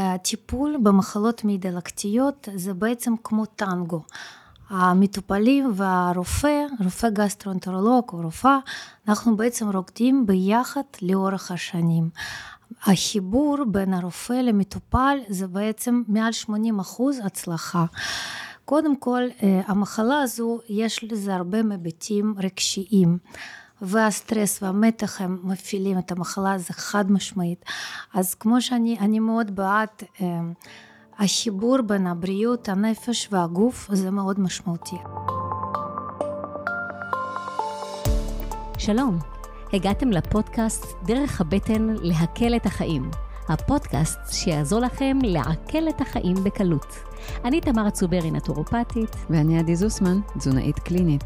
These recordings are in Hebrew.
הטיפול במחלות מעי דלקתיות זה בעצם כמו טנגו. המטופלים והרופא, רופא גסטרונטרולוג או רופאה, אנחנו בעצם רוקדים ביחד לאורך השנים. החיבור בין הרופא למטופל זה בעצם מעל 80 אחוז הצלחה. קודם כל, המחלה הזו יש לזה הרבה היבטים רגשיים. והסטרס והמתח הם מפעילים את המחלה, זה חד משמעית. אז כמו שאני מאוד בעד החיבור בין הבריאות, הנפש והגוף, זה מאוד משמעותי. שלום, הגעתם לפודקאסט דרך הבטן להקל את החיים. הפודקאסט שיעזור לכם לעכל את החיים בקלות. אני תמר צוברי, נטורופטית. ואני עדי זוסמן, תזונאית קלינית.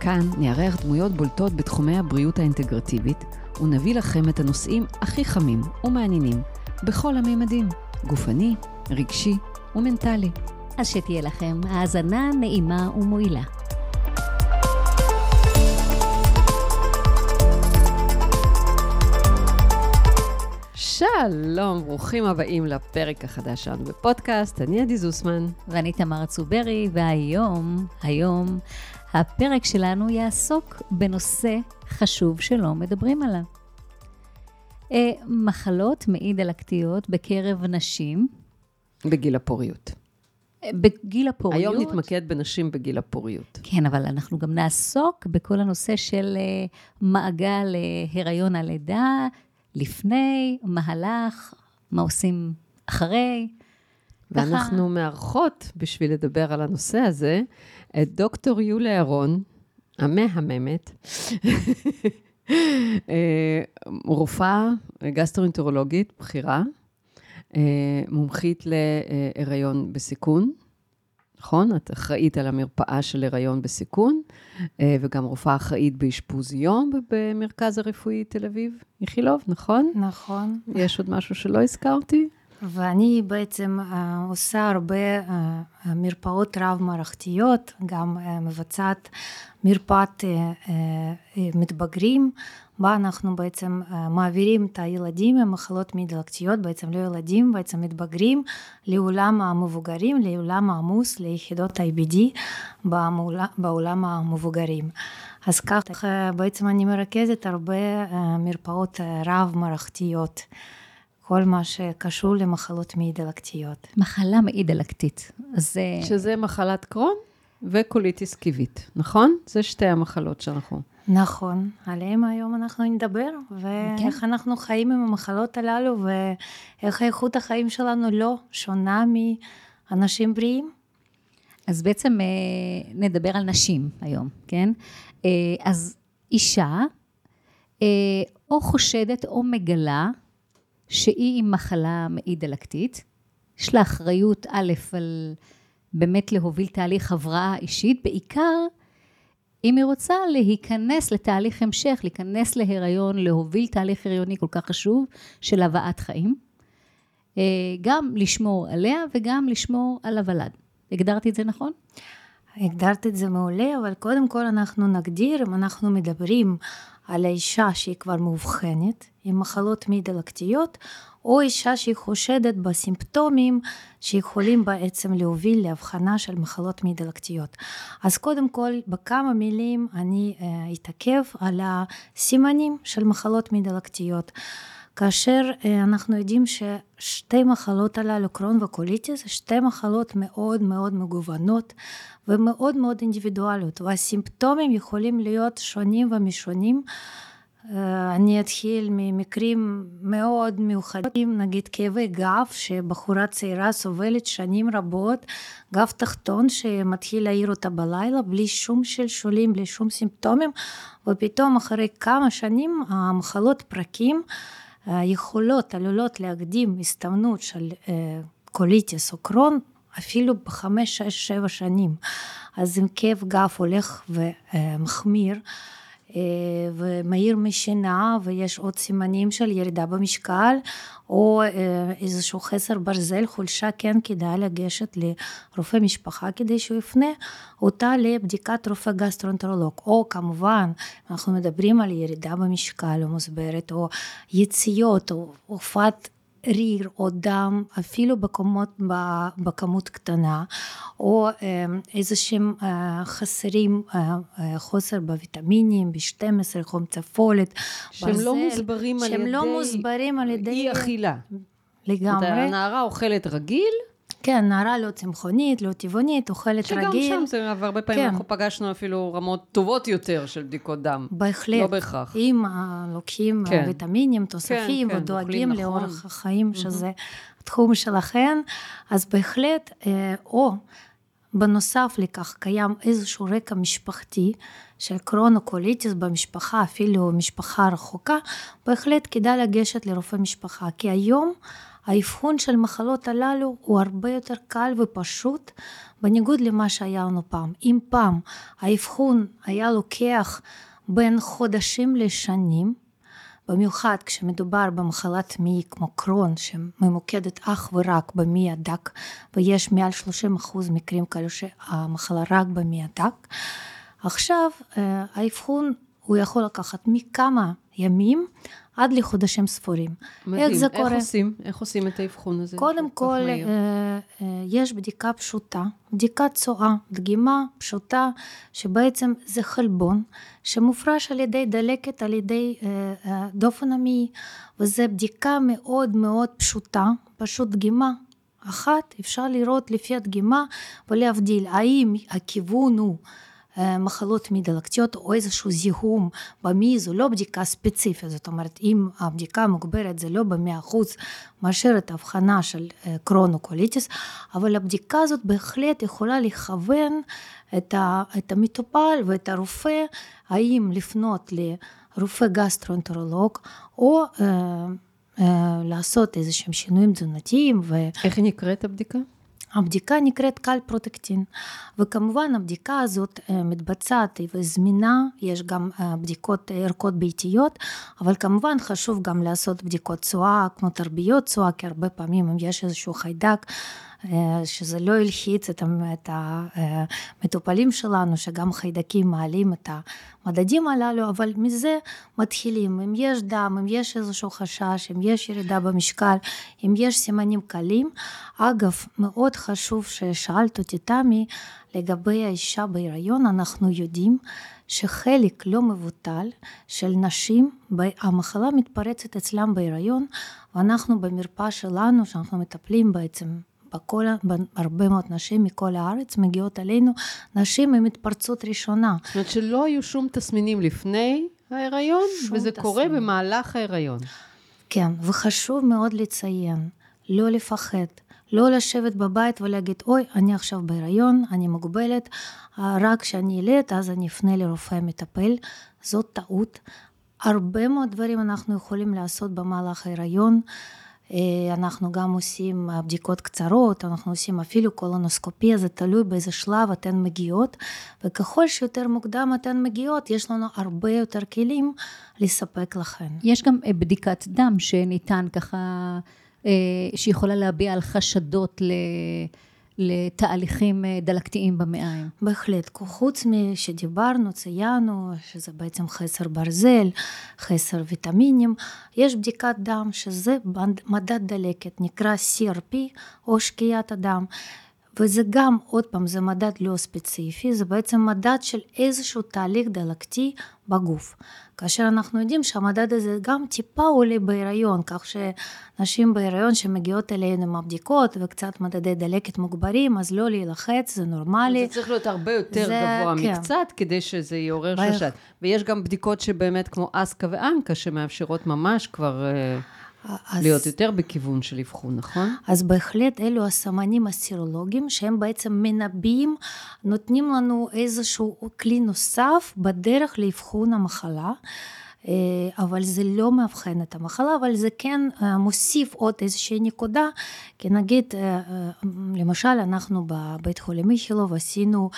כאן נארח דמויות בולטות בתחומי הבריאות האינטגרטיבית, ונביא לכם את הנושאים הכי חמים ומעניינים בכל הממדים, גופני, רגשי ומנטלי. אז שתהיה לכם האזנה נעימה ומועילה. שלום, ברוכים הבאים לפרק החדש שלנו בפודקאסט. אני עדי זוסמן. ואני תמר צוברי, והיום, היום, הפרק שלנו יעסוק בנושא חשוב שלא מדברים עליו. אה, מחלות מעי דלקתיות בקרב נשים. בגיל הפוריות. אה, בגיל הפוריות. היום נתמקד בנשים בגיל הפוריות. כן, אבל אנחנו גם נעסוק בכל הנושא של אה, מעגל הריון הלידה, לפני, מהלך, מה עושים אחרי. ואנחנו. מארחות, בשביל לדבר על הנושא הזה, את דוקטור יוליה ירון, המהממת, אה, רופאה גסטרואינטרולוגית בכירה, אה, מומחית להיריון בסיכון, נכון? את אחראית על המרפאה של הריון בסיכון, אה, וגם רופאה אחראית באשפוז יום במרכז הרפואי תל אביב, איכילוב, נכון? נכון. יש עוד משהו שלא הזכרתי? ואני בעצם עושה הרבה מרפאות רב-מערכתיות, גם מבצעת מרפאת מתבגרים, בה אנחנו בעצם מעבירים את הילדים עם מחלות מעי דלקתיות, בעצם לא ילדים, בעצם מתבגרים, לעולם המבוגרים, לעולם העמוס, ליחידות IBD בעולם המבוגרים. אז ככה בעצם אני מרכזת הרבה מרפאות רב-מערכתיות. כל מה שקשור למחלות מעי דלקתיות. מחלה מעי דלקתית. אז... שזה מחלת קרון וקוליטיס קיבית, נכון? זה שתי המחלות שאנחנו... נכון, עליהם היום אנחנו נדבר, ואיך כן. אנחנו חיים עם המחלות הללו, ואיך איכות החיים שלנו לא שונה מאנשים בריאים. אז בעצם אה, נדבר על נשים היום, כן? אה, אז אישה אה, או חושדת או מגלה שהיא עם מחלה מעי דלקתית, יש לה אחריות א' על באמת להוביל תהליך הבראה אישית, בעיקר אם היא רוצה להיכנס לתהליך המשך, להיכנס להיריון, להוביל תהליך הריוני כל כך חשוב של הבאת חיים, אה, גם לשמור עליה וגם לשמור על הוולד. הגדרתי את זה נכון? הגדרת את זה מעולה, אבל קודם כל אנחנו נגדיר, אם אנחנו מדברים על האישה שהיא כבר מאובחנת עם מחלות מעי דלקתיות, או אישה שהיא חושדת בסימפטומים שיכולים בעצם להוביל להבחנה של מחלות מעי דלקתיות. אז קודם כל, בכמה מילים אני אה, אתעכב על הסימנים של מחלות מעי דלקתיות. כאשר אה, אנחנו יודעים ששתי מחלות הללו, קרון וקוליטיס, שתי מחלות מאוד מאוד מגוונות ומאוד מאוד אינדיבידואליות, והסימפטומים יכולים להיות שונים ומשונים. אה, אני אתחיל ממקרים מאוד מיוחדים, נגיד כאבי גב, שבחורה צעירה סובלת שנים רבות, גב תחתון שמתחיל להעיר אותה בלילה בלי שום שלשולים, בלי שום סימפטומים, ופתאום אחרי כמה שנים המחלות פרקים יכולות, עלולות להקדים הסתמנות של אה, קוליטיס או קרון אפילו בחמש, שש, שבע שנים. אז אם כאב גב הולך ומחמיר, אה, ומעיר משינה ויש עוד סימנים של ירידה במשקל או אה, איזשהו חסר ברזל, חולשה, כן כדאי לגשת לרופא משפחה כדי שהוא יפנה אותה לבדיקת רופא גסטרונטרולוג. או כמובן, אנחנו מדברים על ירידה במשקל מוסברת או יציאות או הופעת ריר או דם, אפילו בקומות, בכמות קטנה, או איזה שהם חסרים, חוסר בוויטמינים, ב-12, חום צפולת, שהם ברזל, לא מוסברים על ידי... שהם לא מוסברים על ידי... אי אכילה. לגמרי. הנערה אוכלת רגיל, כן, נערה לא צמחונית, לא טבעונית, אוכלת שגם רגיל. שגם שם זה, והרבה פעמים כן. אנחנו פגשנו אפילו רמות טובות יותר של בדיקות דם. בהחלט. לא בהכרח. אם לוקחים כן. ויטמינים, תוספים, כן, כן, ודואגים לאורך נכון. החיים, mm-hmm. שזה התחום שלכם, אז בהחלט, אה, או בנוסף לכך קיים איזשהו רקע משפחתי של קרונוקוליטיס במשפחה, אפילו משפחה רחוקה, בהחלט כדאי לגשת לרופא משפחה, כי היום האבחון של מחלות הללו הוא הרבה יותר קל ופשוט, בניגוד למה שהיה לנו פעם. אם פעם האבחון היה לוקח בין חודשים לשנים, במיוחד כשמדובר במחלת מי כמו קרון שממוקדת אך ורק במי הדק ויש מעל 30% מקרים כאלו שהמחלה רק במי הדק. עכשיו אה, האבחון הוא יכול לקחת מכמה ימים עד לחודשים ספורים. מדהים. איך זה איך קורה? עושים? איך עושים את האבחון הזה? קודם כל, אה, אה, יש בדיקה פשוטה, בדיקת צואה, דגימה פשוטה, שבעצם זה חלבון, שמופרש על ידי דלקת, על ידי אה, דופן המעי, וזו בדיקה מאוד מאוד פשוטה, פשוט דגימה אחת, אפשר לראות לפי הדגימה ולהבדיל האם הכיוון הוא אה, מחלות מי דלקתיות או איזשהו זיהום במי זו לא בדיקה ספציפית, זאת אומרת אם הבדיקה המוגברת זה לא במאה אחוז מאשרת אבחנה של אה, קרון או קוליטיס, אבל הבדיקה הזאת בהחלט יכולה לכוון את, ה, את המטופל ואת הרופא, האם לפנות לרופא גסטרואנטרולוג או אה, אה, לעשות איזה שהם שינויים תזונתיים. ו... איך נקראת הבדיקה? הבדיקה נקראת קלפרוטקטין וכמובן הבדיקה הזאת מתבצעת וזמינה, יש גם בדיקות ערכות ביתיות אבל כמובן חשוב גם לעשות בדיקות צואה כמו תרביות צואה כי הרבה פעמים אם יש איזשהו חיידק שזה לא הלחיץ את המטופלים שלנו, שגם חיידקים מעלים את המדדים הללו, אבל מזה מתחילים. אם יש דם, אם יש איזשהו חשש, אם יש ירידה במשקל, אם יש סימנים קלים. אגב, מאוד חשוב ששאלת אותי, תמי, לגבי האישה בהיריון, אנחנו יודעים שחלק לא מבוטל של נשים, המחלה מתפרצת אצלם בהיריון, ואנחנו במרפאה שלנו, שאנחנו מטפלים בעצם בכל, הרבה מאוד נשים מכל הארץ מגיעות אלינו, נשים עם התפרצות ראשונה. זאת אומרת שלא היו שום תסמינים לפני ההיריון, וזה תסמין. קורה במהלך ההיריון. כן, וחשוב מאוד לציין, לא לפחד. לא לשבת בבית ולהגיד, אוי, אני עכשיו בהיריון, אני מוגבלת, רק כשאני אלד, אז אני אפנה לרופא מטפל. זאת טעות. הרבה מאוד דברים אנחנו יכולים לעשות במהלך ההיריון. אה, אנחנו גם עושים אה, בדיקות קצרות, אנחנו עושים אפילו קולונוסקופיה, זה תלוי באיזה שלב אתן מגיעות, וככל שיותר מוקדם אתן מגיעות, יש לנו הרבה יותר כלים לספק לכן. יש גם אה, בדיקת דם שניתן ככה, שיכולה להביע על חשדות ל... לתהליכים אה, דלקתיים במעיים. בהחלט, חוץ משדיברנו, ציינו, שזה בעצם חסר ברזל, חסר ויטמינים, יש בדיקת דם שזה מדד דלקת, נקרא CRP או שקיעת הדם. וזה גם, עוד פעם, זה מדד לא ספציפי, זה בעצם מדד של איזשהו תהליך דלקתי בגוף. כאשר אנחנו יודעים שהמדד הזה גם טיפה עולה בהיריון, כך שנשים בהיריון שמגיעות אלינו עם הבדיקות וקצת מדדי דלקת מוגברים, אז לא להילחץ, זה נורמלי. זה צריך להיות הרבה יותר זה, גבוה כן. מקצת, כדי שזה יעורר חשד. ויש גם בדיקות שבאמת כמו אסקה ואנקה, שמאפשרות ממש כבר... אז, להיות יותר בכיוון של אבחון, נכון? אז בהחלט אלו הסמנים הסרולוגיים שהם בעצם מנבאים, נותנים לנו איזשהו כלי נוסף בדרך לאבחון המחלה. אה, אבל זה לא מאבחן את המחלה, אבל זה כן אה, מוסיף עוד איזושהי נקודה, כי נגיד, אה, למשל, אנחנו בבית חולים איכילוב עשינו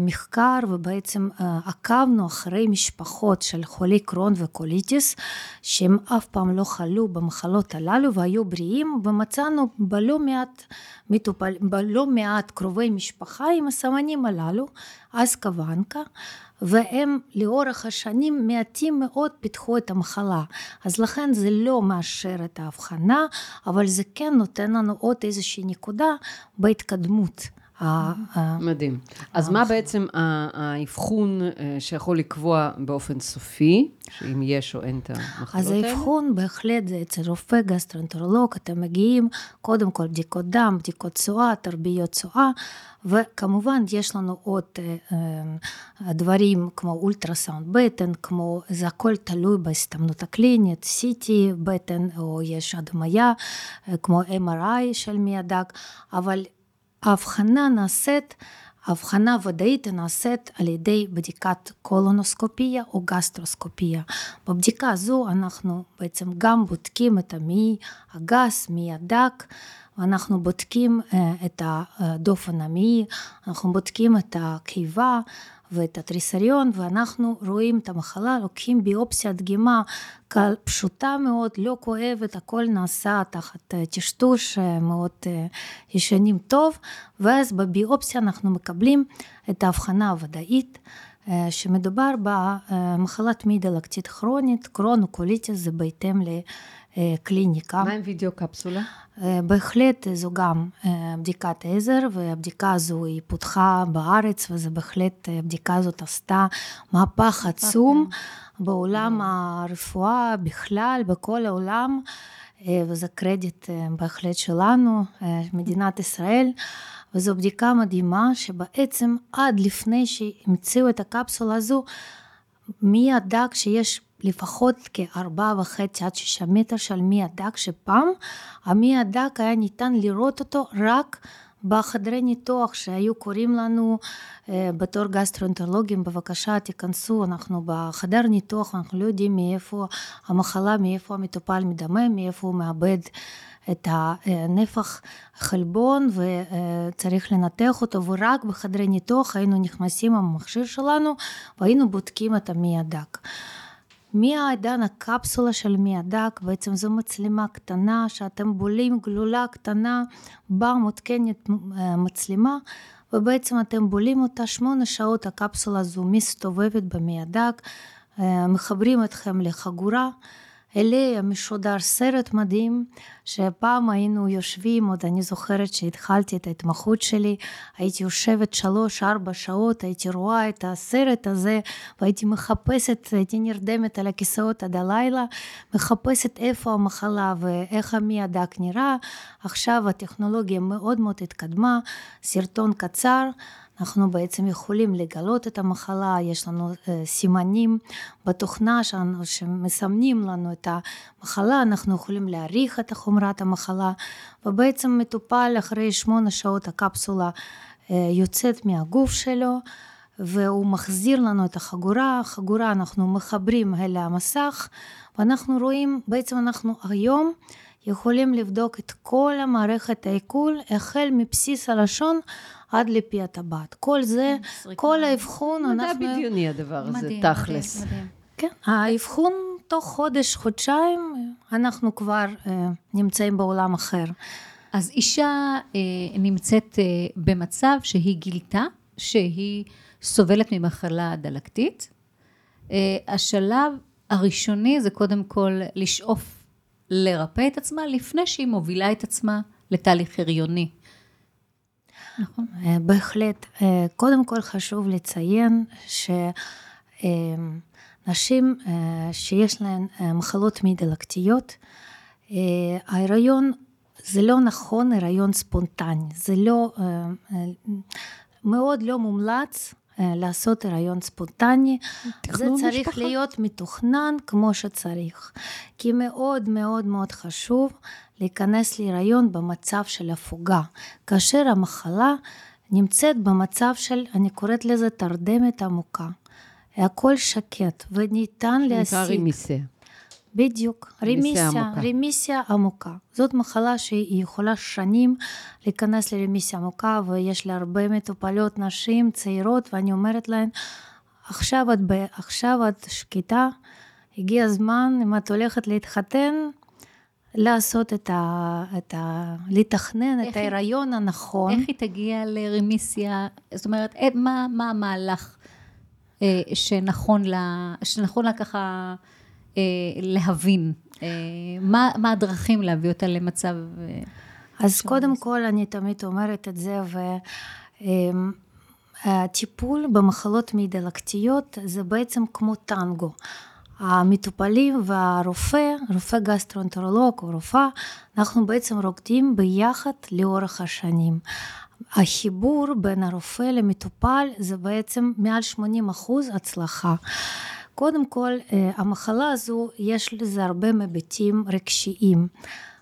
מחקר ובעצם עקבנו אחרי משפחות של חולי קרון וקוליטיס, שהם אף פעם לא חלו במחלות הללו והיו בריאים, ומצאנו בלא מעט מטופל, בלא מעט קרובי משפחה עם הסמנים הללו, אז קוונקה. והם לאורך השנים מעטים מאוד פיתחו את המחלה. אז לכן זה לא מאשר את האבחנה, אבל זה כן נותן לנו עוד איזושהי נקודה בהתקדמות. מדהים. אז מה בעצם האבחון אה, שיכול לקבוע באופן סופי, שאם יש או אין את המחלות האלה? אז האבחון בהחלט זה אצל רופא גסטרואנטרולוג, אתם מגיעים, קודם כל בדיקות דם, בדיקות צואה, תרביות צואה, וכמובן יש לנו עוד אה, אה, דברים כמו אולטרסאונד בטן, כמו זה הכל תלוי בהסתמנות הקלינית, CT בטן, או יש הדמיה, כמו MRI של מי הדק, אבל ההבחנה נעשית, ההבחנה הוודאית נעשית על ידי בדיקת קולונוסקופיה או גסטרוסקופיה. בבדיקה הזו אנחנו בעצם גם בודקים את המעי הגס, מעי הדק, ואנחנו בודקים את הדופן המעי, אנחנו בודקים את הקיבה, ואת התריסריון, ואנחנו רואים את המחלה, לוקחים ביופסיית דגימה פשוטה מאוד, לא כואבת, הכל נעשה תחת אה, טשטוש אה, מאוד אה, ישנים טוב, ואז בביופסיה אנחנו מקבלים את ההבחנה הוודאית. שמדובר במחלת מעי דלקתית כרונית, קרונוקוליטיס זה בהתאם לקליניקה. מה עם וידאו קפסולה? אה, בהחלט זו גם אה, בדיקת עזר, והבדיקה הזו היא פותחה בארץ, וזה בהחלט, הבדיקה אה, הזאת עשתה מהפך עצום okay. בעולם הרפואה בכלל, בכל העולם, וזה קרדיט בהחלט שלנו, מדינת ישראל. וזו בדיקה מדהימה שבעצם עד לפני שהמציאו את הקפסולה הזו, מי ידע כשיש לפחות כארבעה וחצי עד שישה מטר של מי הדק, שפעם המי הדק היה ניתן לראות אותו רק בחדרי ניתוח שהיו קוראים לנו אה, בתור גסטרואנטרולוגים, בבקשה תיכנסו, אנחנו בחדר ניתוח, אנחנו לא יודעים מאיפה המחלה, מאיפה המטופל מדמם, מאיפה הוא מאבד את הנפח חלבון וצריך לנתח אותו, ורק בחדרי ניתוח היינו נכנסים עם המכשיר שלנו והיינו בודקים את המי הדק. מהעידן הקפסולה של מי הדק, בעצם זו מצלמה קטנה שאתם בולים גלולה קטנה, בה מותקנת אה, מצלמה, ובעצם אתם בולים אותה שמונה שעות הקפסולה הזו מסתובבת במי הדק, אה, מחברים אתכם לחגורה. אליה משודר סרט מדהים, שפעם היינו יושבים, עוד אני זוכרת שהתחלתי את ההתמחות שלי, הייתי יושבת שלוש-ארבע שעות, הייתי רואה את הסרט הזה, והייתי מחפשת, הייתי נרדמת על הכיסאות עד הלילה, מחפשת איפה המחלה ואיך המי הדק נראה. עכשיו הטכנולוגיה מאוד מאוד התקדמה, סרטון קצר. אנחנו בעצם יכולים לגלות את המחלה, יש לנו אה, סימנים בתוכנה שלנו שמסמנים לנו את המחלה, אנחנו יכולים להעריך את חומרת המחלה, ובעצם מטופל אחרי שמונה שעות הקפסולה אה, יוצאת מהגוף שלו, והוא מחזיר לנו את החגורה, החגורה אנחנו מחברים אל המסך, ואנחנו רואים, בעצם אנחנו היום יכולים לבדוק את כל המערכת העיכול, החל מבסיס הלשון עד לפי הטבעת. כל זה, סריקה. כל האבחון, אנחנו... מדע בדיוני הדבר הזה, תכלס. כן, האבחון תוך חודש, חודשיים, אנחנו כבר אה, נמצאים בעולם אחר. אז אישה אה, נמצאת אה, במצב שהיא גילתה שהיא סובלת ממחלה דלקתית. אה, השלב הראשוני זה קודם כל לשאוף לרפא את עצמה לפני שהיא מובילה את עצמה לתהליך הריוני. נכון. אה, בהחלט. אה, קודם כל חשוב לציין שנשים אה, שיש להן מחלות מי דלקתיות, ההיריון זה לא נכון הריון ספונטני, זה לא, מאוד לא מומלץ לעשות הריון ספונטני, זה צריך משפחה. להיות מתוכנן כמו שצריך, כי מאוד מאוד מאוד חשוב להיכנס להיריון במצב של הפוגה, כאשר המחלה נמצאת במצב של, אני קוראת לזה תרדמת עמוקה. הכל שקט וניתן להשיג. נקרא רמיסיה. בדיוק, רמיסיה, עמוקה. רמיסיה עמוקה. זאת מחלה שהיא יכולה שנים להיכנס לרמיסיה עמוקה, ויש לה הרבה מטופלות נשים צעירות, ואני אומרת להן, עכשיו את, עכשיו את שקטה, הגיע הזמן, אם את הולכת להתחתן, לעשות את ה... את ה לתכנן את ההיריון הנכון. איך היא תגיע לרמיסיה? זאת אומרת, מה, מה המהלך? אה, שנכון לה, שנכון לה ככה אה, להבין? אה, מה, מה הדרכים להביא אותה למצב... אה, אז קודם כל, אני תמיד אומרת את זה, והטיפול במחלות מעי דלקתיות זה בעצם כמו טנגו. המטופלים והרופא, רופא גסטרואנטרולוג או רופאה, אנחנו בעצם רוקדים ביחד לאורך השנים. החיבור בין הרופא למטופל זה בעצם מעל 80 אחוז הצלחה. קודם כל, אה, המחלה הזו, יש לזה הרבה היבטים רגשיים.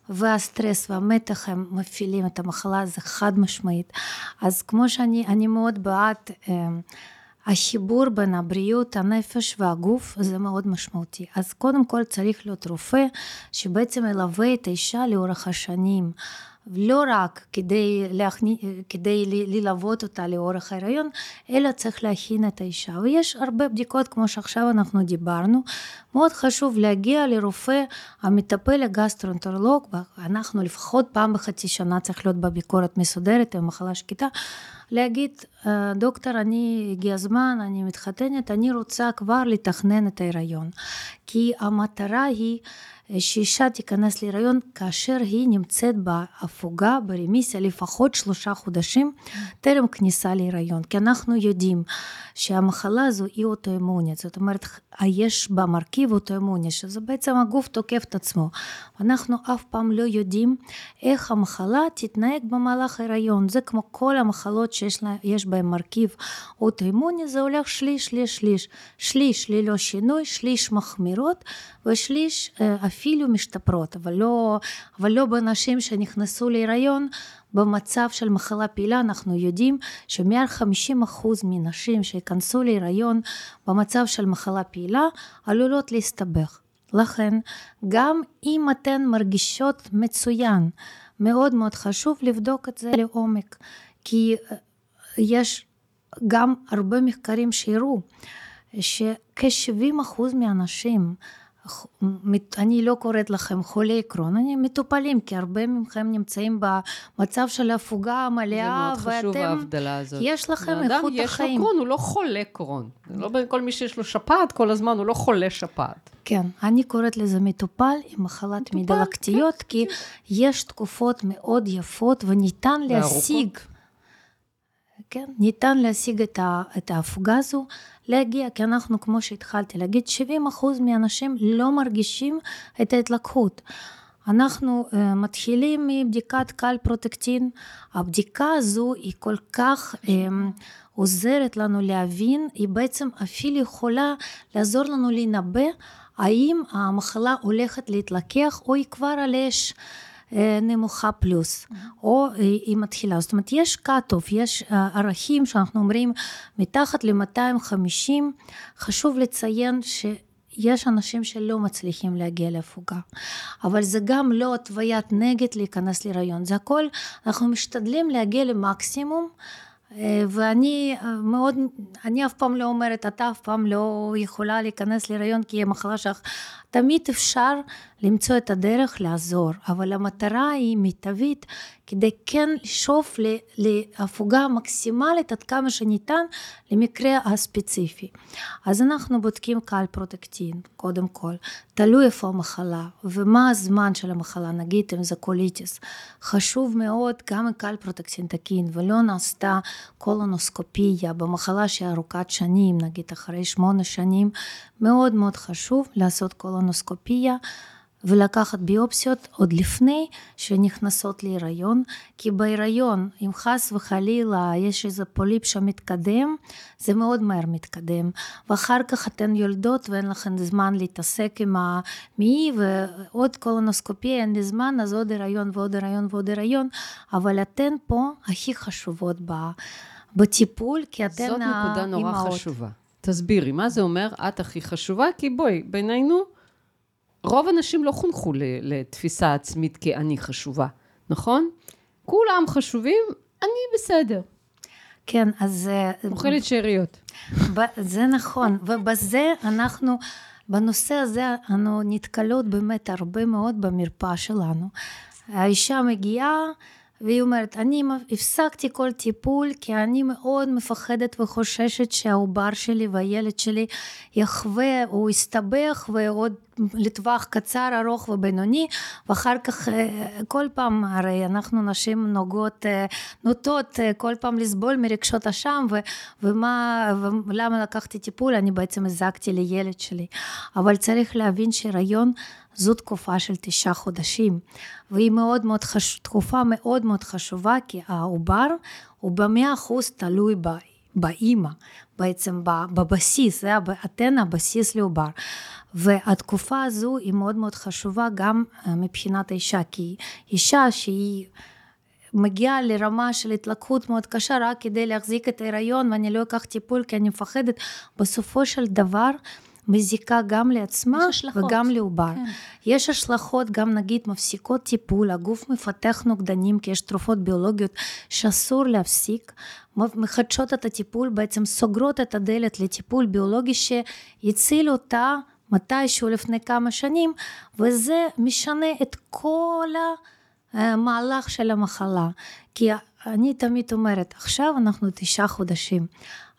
והסטרס והמתח הם מפעילים את המחלה, זה חד משמעית. אז כמו שאני מאוד בעד אה, החיבור בין הבריאות, הנפש והגוף זה מאוד משמעותי. אז קודם כל צריך להיות רופא שבעצם ילווה את האישה לאורך השנים. לא רק כדי, להכני, כדי ללוות אותה לאורך ההיריון, אלא צריך להכין את האישה. ויש הרבה בדיקות, כמו שעכשיו אנחנו דיברנו. מאוד חשוב להגיע לרופא המטפל הגסטרונטרולוג, אנחנו לפחות פעם בחצי שנה צריך להיות בביקורת מסודרת עם מחלה שקטה. להגיד, אה, דוקטור, אני, הגיע הזמן, אני מתחתנת, אני רוצה כבר לתכנן את ההיריון. כי המטרה היא שאישה תיכנס להיריון כאשר היא נמצאת בהפוגה, ברמיסיה, לפחות שלושה חודשים טרם כניסה להיריון. כי אנחנו יודעים שהמחלה הזו היא אוטואימונית, זאת אומרת, יש בה מרכיב אוטואימוני, שזה בעצם הגוף תוקף את עצמו. אנחנו אף פעם לא יודעים איך המחלה תתנהג במהלך ההיריון. זה כמו כל המחלות שיש בהן מרכיב אוטואימוני, זה הולך שליש, שליש, שליש. שליש ללא שינוי, שליש מחמירות ושליש אפילו משתפרות, אבל לא, אבל לא בנשים שנכנסו להיריון במצב של מחלה פעילה אנחנו יודעים שמעל 50% מנשים שייכנסו להיריון במצב של מחלה פעילה עלולות להסתבך. לכן גם אם אתן מרגישות מצוין, מאוד מאוד חשוב לבדוק את זה לעומק, כי אה, יש גם הרבה מחקרים שהראו שכ-70% מהאנשים אני לא קוראת לכם חולי קרון, אני מטופלים, כי הרבה מכם נמצאים במצב של הפוגה מלאה, ואתם... זה מאוד חשוב ההבדלה הזאת. יש לכם איכות החיים. יש לו קרון, הוא לא חולה קרון. לא כל מי שיש לו שפעת כל הזמן, הוא לא חולה שפעת. כן, אני קוראת לזה מטופל עם מחלת מדלקתיות, כן, כי. יש תקופות מאוד יפות וניתן להשיג... כן, ניתן להשיג את ההפוגה הזו, להגיע, כי אנחנו, כמו שהתחלתי להגיד, 70% מהאנשים לא מרגישים את ההתלקחות. אנחנו uh, מתחילים מבדיקת קל פרוטקטין. הבדיקה הזו היא כל כך um, עוזרת לנו להבין, היא בעצם אפילו יכולה לעזור לנו לנבא האם המחלה הולכת להתלקח או היא כבר על אש. אה, נמוכה פלוס, או אה, היא מתחילה. זאת אומרת, יש cut-off, יש אה, ערכים שאנחנו אומרים מתחת ל-250, חשוב לציין ש... יש אנשים שלא מצליחים להגיע להפוגה, אבל זה גם לא התוויית נגד להיכנס להיריון, זה הכל, אנחנו משתדלים להגיע למקסימום ואני מאוד, אני אף פעם לא אומרת, אתה אף פעם לא יכולה להיכנס להיריון כי היא מחלה שלך, תמיד אפשר למצוא את הדרך לעזור, אבל המטרה היא מיטבית כדי כן לשאוף להפוגה מקסימלית עד כמה שניתן למקרה הספציפי. אז אנחנו בודקים קלפרוטקטין, קודם כל, תלוי איפה המחלה ומה הזמן של המחלה, נגיד אם זה קוליטיס. חשוב מאוד גם קלפרוטקטין תקין ולא נעשתה קולונוסקופיה במחלה שהיא ארוכת שנים, נגיד אחרי שמונה שנים, מאוד מאוד חשוב לעשות קולונוסקופיה. ולקחת ביופסיות עוד לפני שנכנסות להיריון, כי בהיריון, אם חס וחלילה יש איזה פוליפ שמתקדם, זה מאוד מהר מתקדם, ואחר כך אתן יולדות ואין לכן זמן להתעסק עם המעי ועוד קולונוסקופיה, אין לי זמן, אז עוד הריון ועוד הריון ועוד הריון, אבל אתן פה הכי חשובות בטיפול, כי אתן האימהות. זאת נקודה נורא חשובה. תסבירי, מה זה אומר את הכי חשובה? כי בואי, בינינו, רוב הנשים לא חונכו לתפיסה עצמית כאני חשובה, נכון? כולם חשובים, אני בסדר. כן, אז... אה, אוכלת שאריות. זה נכון, ובזה אנחנו, בנושא הזה אנו נתקלות באמת הרבה מאוד במרפאה שלנו. האישה מגיעה והיא אומרת, אני הפסקתי כל טיפול כי אני מאוד מפחדת וחוששת שהעובר שלי והילד שלי יחווה, הוא יסתבך ועוד לטווח קצר, ארוך ובינוני, ואחר כך אה, כל פעם, הרי אנחנו נשים נוגעות, אה, נוטות אה, כל פעם לסבול מרגשות אשם, ומה, ולמה לקחתי טיפול, אני בעצם הזקתי לילד שלי. אבל צריך להבין שהיריון זו תקופה של תשעה חודשים, והיא מאוד מאוד חש... תקופה מאוד מאוד חשובה, כי העובר הוא במאה אחוז תלוי ב... באימא, בעצם בבסיס, זה אתן הבסיס לעובר. והתקופה הזו היא מאוד מאוד חשובה גם אה, מבחינת האישה, כי אישה שהיא מגיעה לרמה של התלקחות מאוד קשה רק כדי להחזיק את ההיריון ואני לא אקח טיפול כי אני מפחדת, בסופו של דבר מזיקה גם לעצמה וגם לעובר. כן. יש השלכות גם נגיד מפסיקות טיפול, הגוף מפתח נוגדנים כי יש תרופות ביולוגיות שאסור להפסיק, מחדשות את הטיפול, בעצם סוגרות את הדלת לטיפול ביולוגי שיציל אותה מתישהו לפני כמה שנים, וזה משנה את כל המהלך של המחלה. כי אני תמיד אומרת, עכשיו אנחנו תשעה חודשים.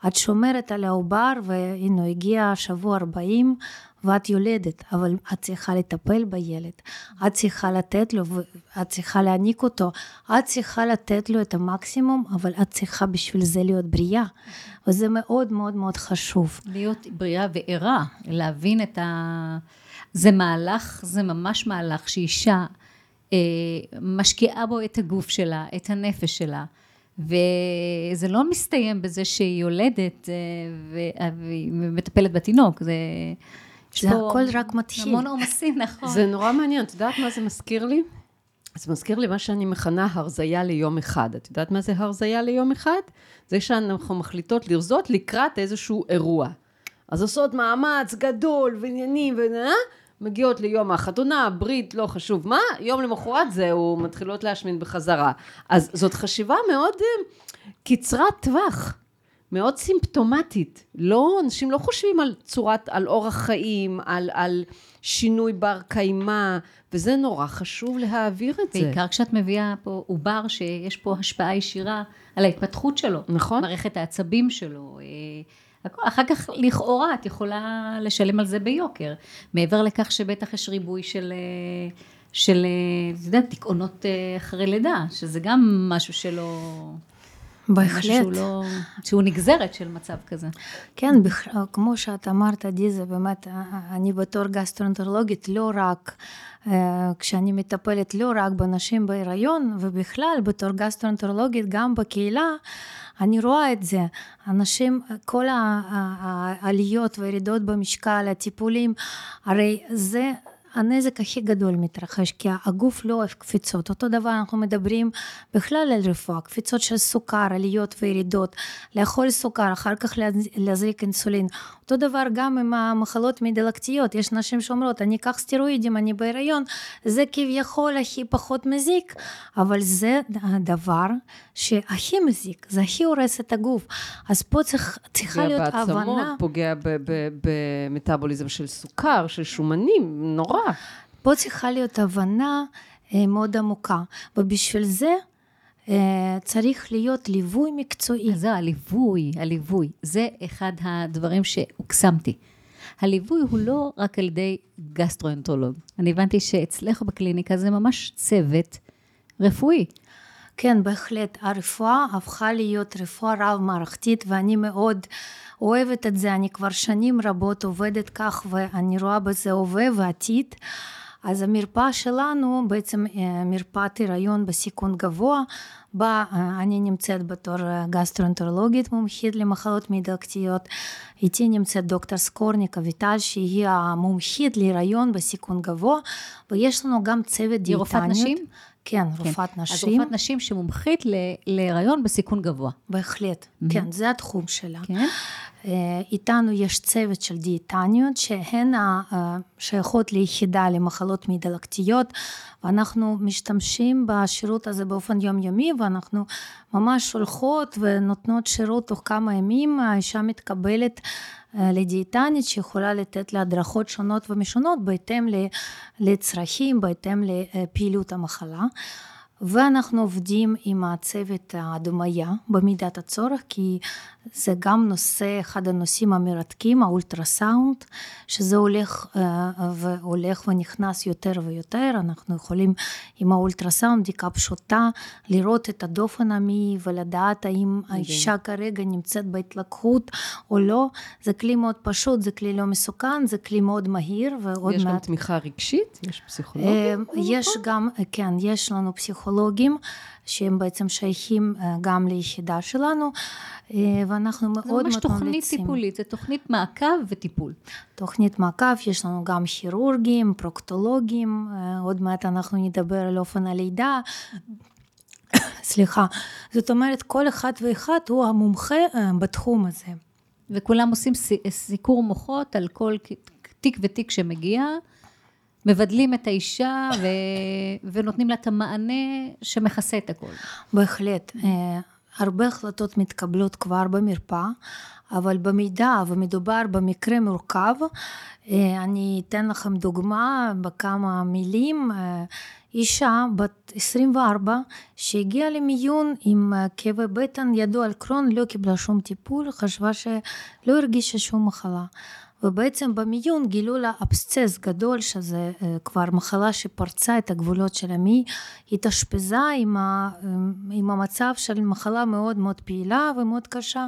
את שומרת על העובר, והנה הגיע שבוע 40 ואת יולדת, אבל את צריכה לטפל בילד, את צריכה לתת לו, את צריכה להעניק אותו, את צריכה לתת לו את המקסימום, אבל את צריכה בשביל זה להיות בריאה, וזה מאוד מאוד מאוד חשוב. להיות בריאה וערה, להבין את ה... זה מהלך, זה ממש מהלך שאישה אה, משקיעה בו את הגוף שלה, את הנפש שלה. וזה לא מסתיים בזה שהיא יולדת אה, והיא מטפלת בתינוק, זה... זה הכל רק מתחיל. המון עומסים, נכון. זה נורא מעניין, את יודעת מה זה מזכיר לי? זה מזכיר לי מה שאני מכנה הרזייה ליום אחד. את יודעת מה זה הרזייה ליום אחד? זה שאנחנו מחליטות לרזות לקראת איזשהו אירוע. אז עושות מאמץ גדול ועניינים ו... מגיעות ליום החתונה, ברית, לא חשוב מה, יום למחרת זהו, מתחילות להשמין בחזרה. אז זאת חשיבה מאוד אה, קצרת טווח. מאוד סימפטומטית. לא, אנשים לא חושבים על צורת, על אורח חיים, על, על שינוי בר קיימא, וזה נורא חשוב להעביר את בעיקר זה. בעיקר כשאת מביאה פה עובר שיש פה השפעה ישירה על ההתפתחות שלו. נכון. מערכת העצבים שלו. אה, אחר כך לכאורה את יכולה לשלם על זה ביוקר. מעבר לכך שבטח יש ריבוי של... אה, של, אה, את יודעת, דיכאונות אחרי לידה, שזה גם משהו שלא... בהחלט. משהו שהוא לא, שהוא נגזרת של מצב כזה. כן, בכ... כמו שאת אמרת, עדי, זה באמת, אני בתור גסטרונטרולוגית לא רק, אה, כשאני מטפלת לא רק בנשים בהיריון, ובכלל בתור גסטרונטרולוגית גם בקהילה, אני רואה את זה. אנשים, כל העליות והירידות במשקל, הטיפולים, הרי זה הנזק הכי גדול מתרחש, כי הגוף לא אוהב קפיצות. אותו דבר אנחנו מדברים בכלל על רפואה, קפיצות של סוכר, עליות וירידות, לאכול סוכר, אחר כך להזריק אינסולין. אותו דבר גם עם המחלות מדלקתיות, יש נשים שאומרות, אני אקח סטרואידים, אני בהיריון, זה כביכול הכי פחות מזיק, אבל זה הדבר שהכי מזיק, זה הכי הורס את הגוף. אז פה צריך, צריכה להיות הבנה... פוגע בעצמות, פוגע במטאבוליזם של סוכר, של שומנים, נורא. פה צריכה להיות הבנה אה, מאוד עמוקה, ובשביל זה אה, צריך להיות ליווי מקצועי. זה הליווי, הליווי, זה אחד הדברים שהוקסמתי. הליווי הוא לא רק על ידי גסטרואנטרולוג. אני הבנתי שאצלך בקליניקה זה ממש צוות רפואי. כן, בהחלט. הרפואה הפכה להיות רפואה רב-מערכתית, ואני מאוד אוהבת את זה. אני כבר שנים רבות עובדת כך, ואני רואה בזה הווה ועתיד. אז המרפאה שלנו בעצם אה, מרפאת הריון בסיכון גבוה, בה אה, אני נמצאת בתור אה, גסטרונטרולוגית מומחית למחלות מדלקתיות. איתי נמצאת דוקטור סקורניק אביטל שהיא המומחית להיריון בסיכון גבוה, ויש לנו גם צוות דיאטניות. היא רופאת נשים? כן, כן, רופאת. נשים. אז רופאת נשים שמומחית להיריון בסיכון גבוה. בהחלט, mm-hmm. כן, זה התחום שלה. כן. אה, איתנו יש צוות של דיאטניות שהן שייכות ליחידה למחלות מעי דלקתיות ואנחנו משתמשים בשירות הזה באופן יומיומי ואנחנו ממש הולכות ונותנות שירות תוך כמה ימים. האישה מתקבלת אה, לדיאטנית שיכולה לתת לה הדרכות שונות ומשונות בהתאם לצרכים, בהתאם לפעילות המחלה. ואנחנו עובדים עם הצוות ההדמיה במידת הצורך, כי זה גם נושא, אחד הנושאים המרתקים, האולטרסאונד, שזה הולך אה, והולך ונכנס יותר ויותר, אנחנו יכולים עם האולטרסאונד, בדיקה פשוטה, לראות את הדופן המעי ולדעת האם האישה כרגע נמצאת בהתלקחות או לא, זה כלי מאוד פשוט, זה כלי לא מסוכן, זה כלי מאוד מהיר ועוד יש מעט... גם תמיכה רגשית? יש פסיכולוגים? יש גם, כן, יש לנו פסיכולוגים שהם בעצם שייכים גם ליחידה שלנו, ואנחנו מאוד מאוד ממליצים. זה ממש תוכנית טיפולית, זה תוכנית מעקב וטיפול. תוכנית מעקב, יש לנו גם כירורגים, פרוקטולוגים, עוד מעט אנחנו נדבר על אופן הלידה. סליחה, זאת אומרת כל אחד ואחד הוא המומחה בתחום הזה. וכולם עושים סיקור מוחות על כל תיק ותיק שמגיע, מבדלים את האישה ו... ונותנים לה את המענה שמכסה את הכל. בהחלט. הרבה החלטות מתקבלות כבר במרפאה, אבל במידה ומדובר במקרה מורכב, אני אתן לכם דוגמה בכמה מילים. אישה בת 24 שהגיעה למיון עם כאבי בטן, ידוע על קרון, לא קיבלה שום טיפול, חשבה שלא הרגישה שום מחלה. ובעצם במיון גילו לה אבסצס גדול, שזה כבר מחלה שפרצה את הגבולות של המי, התאשפזה עם, ה, עם המצב של מחלה מאוד מאוד פעילה ומאוד קשה.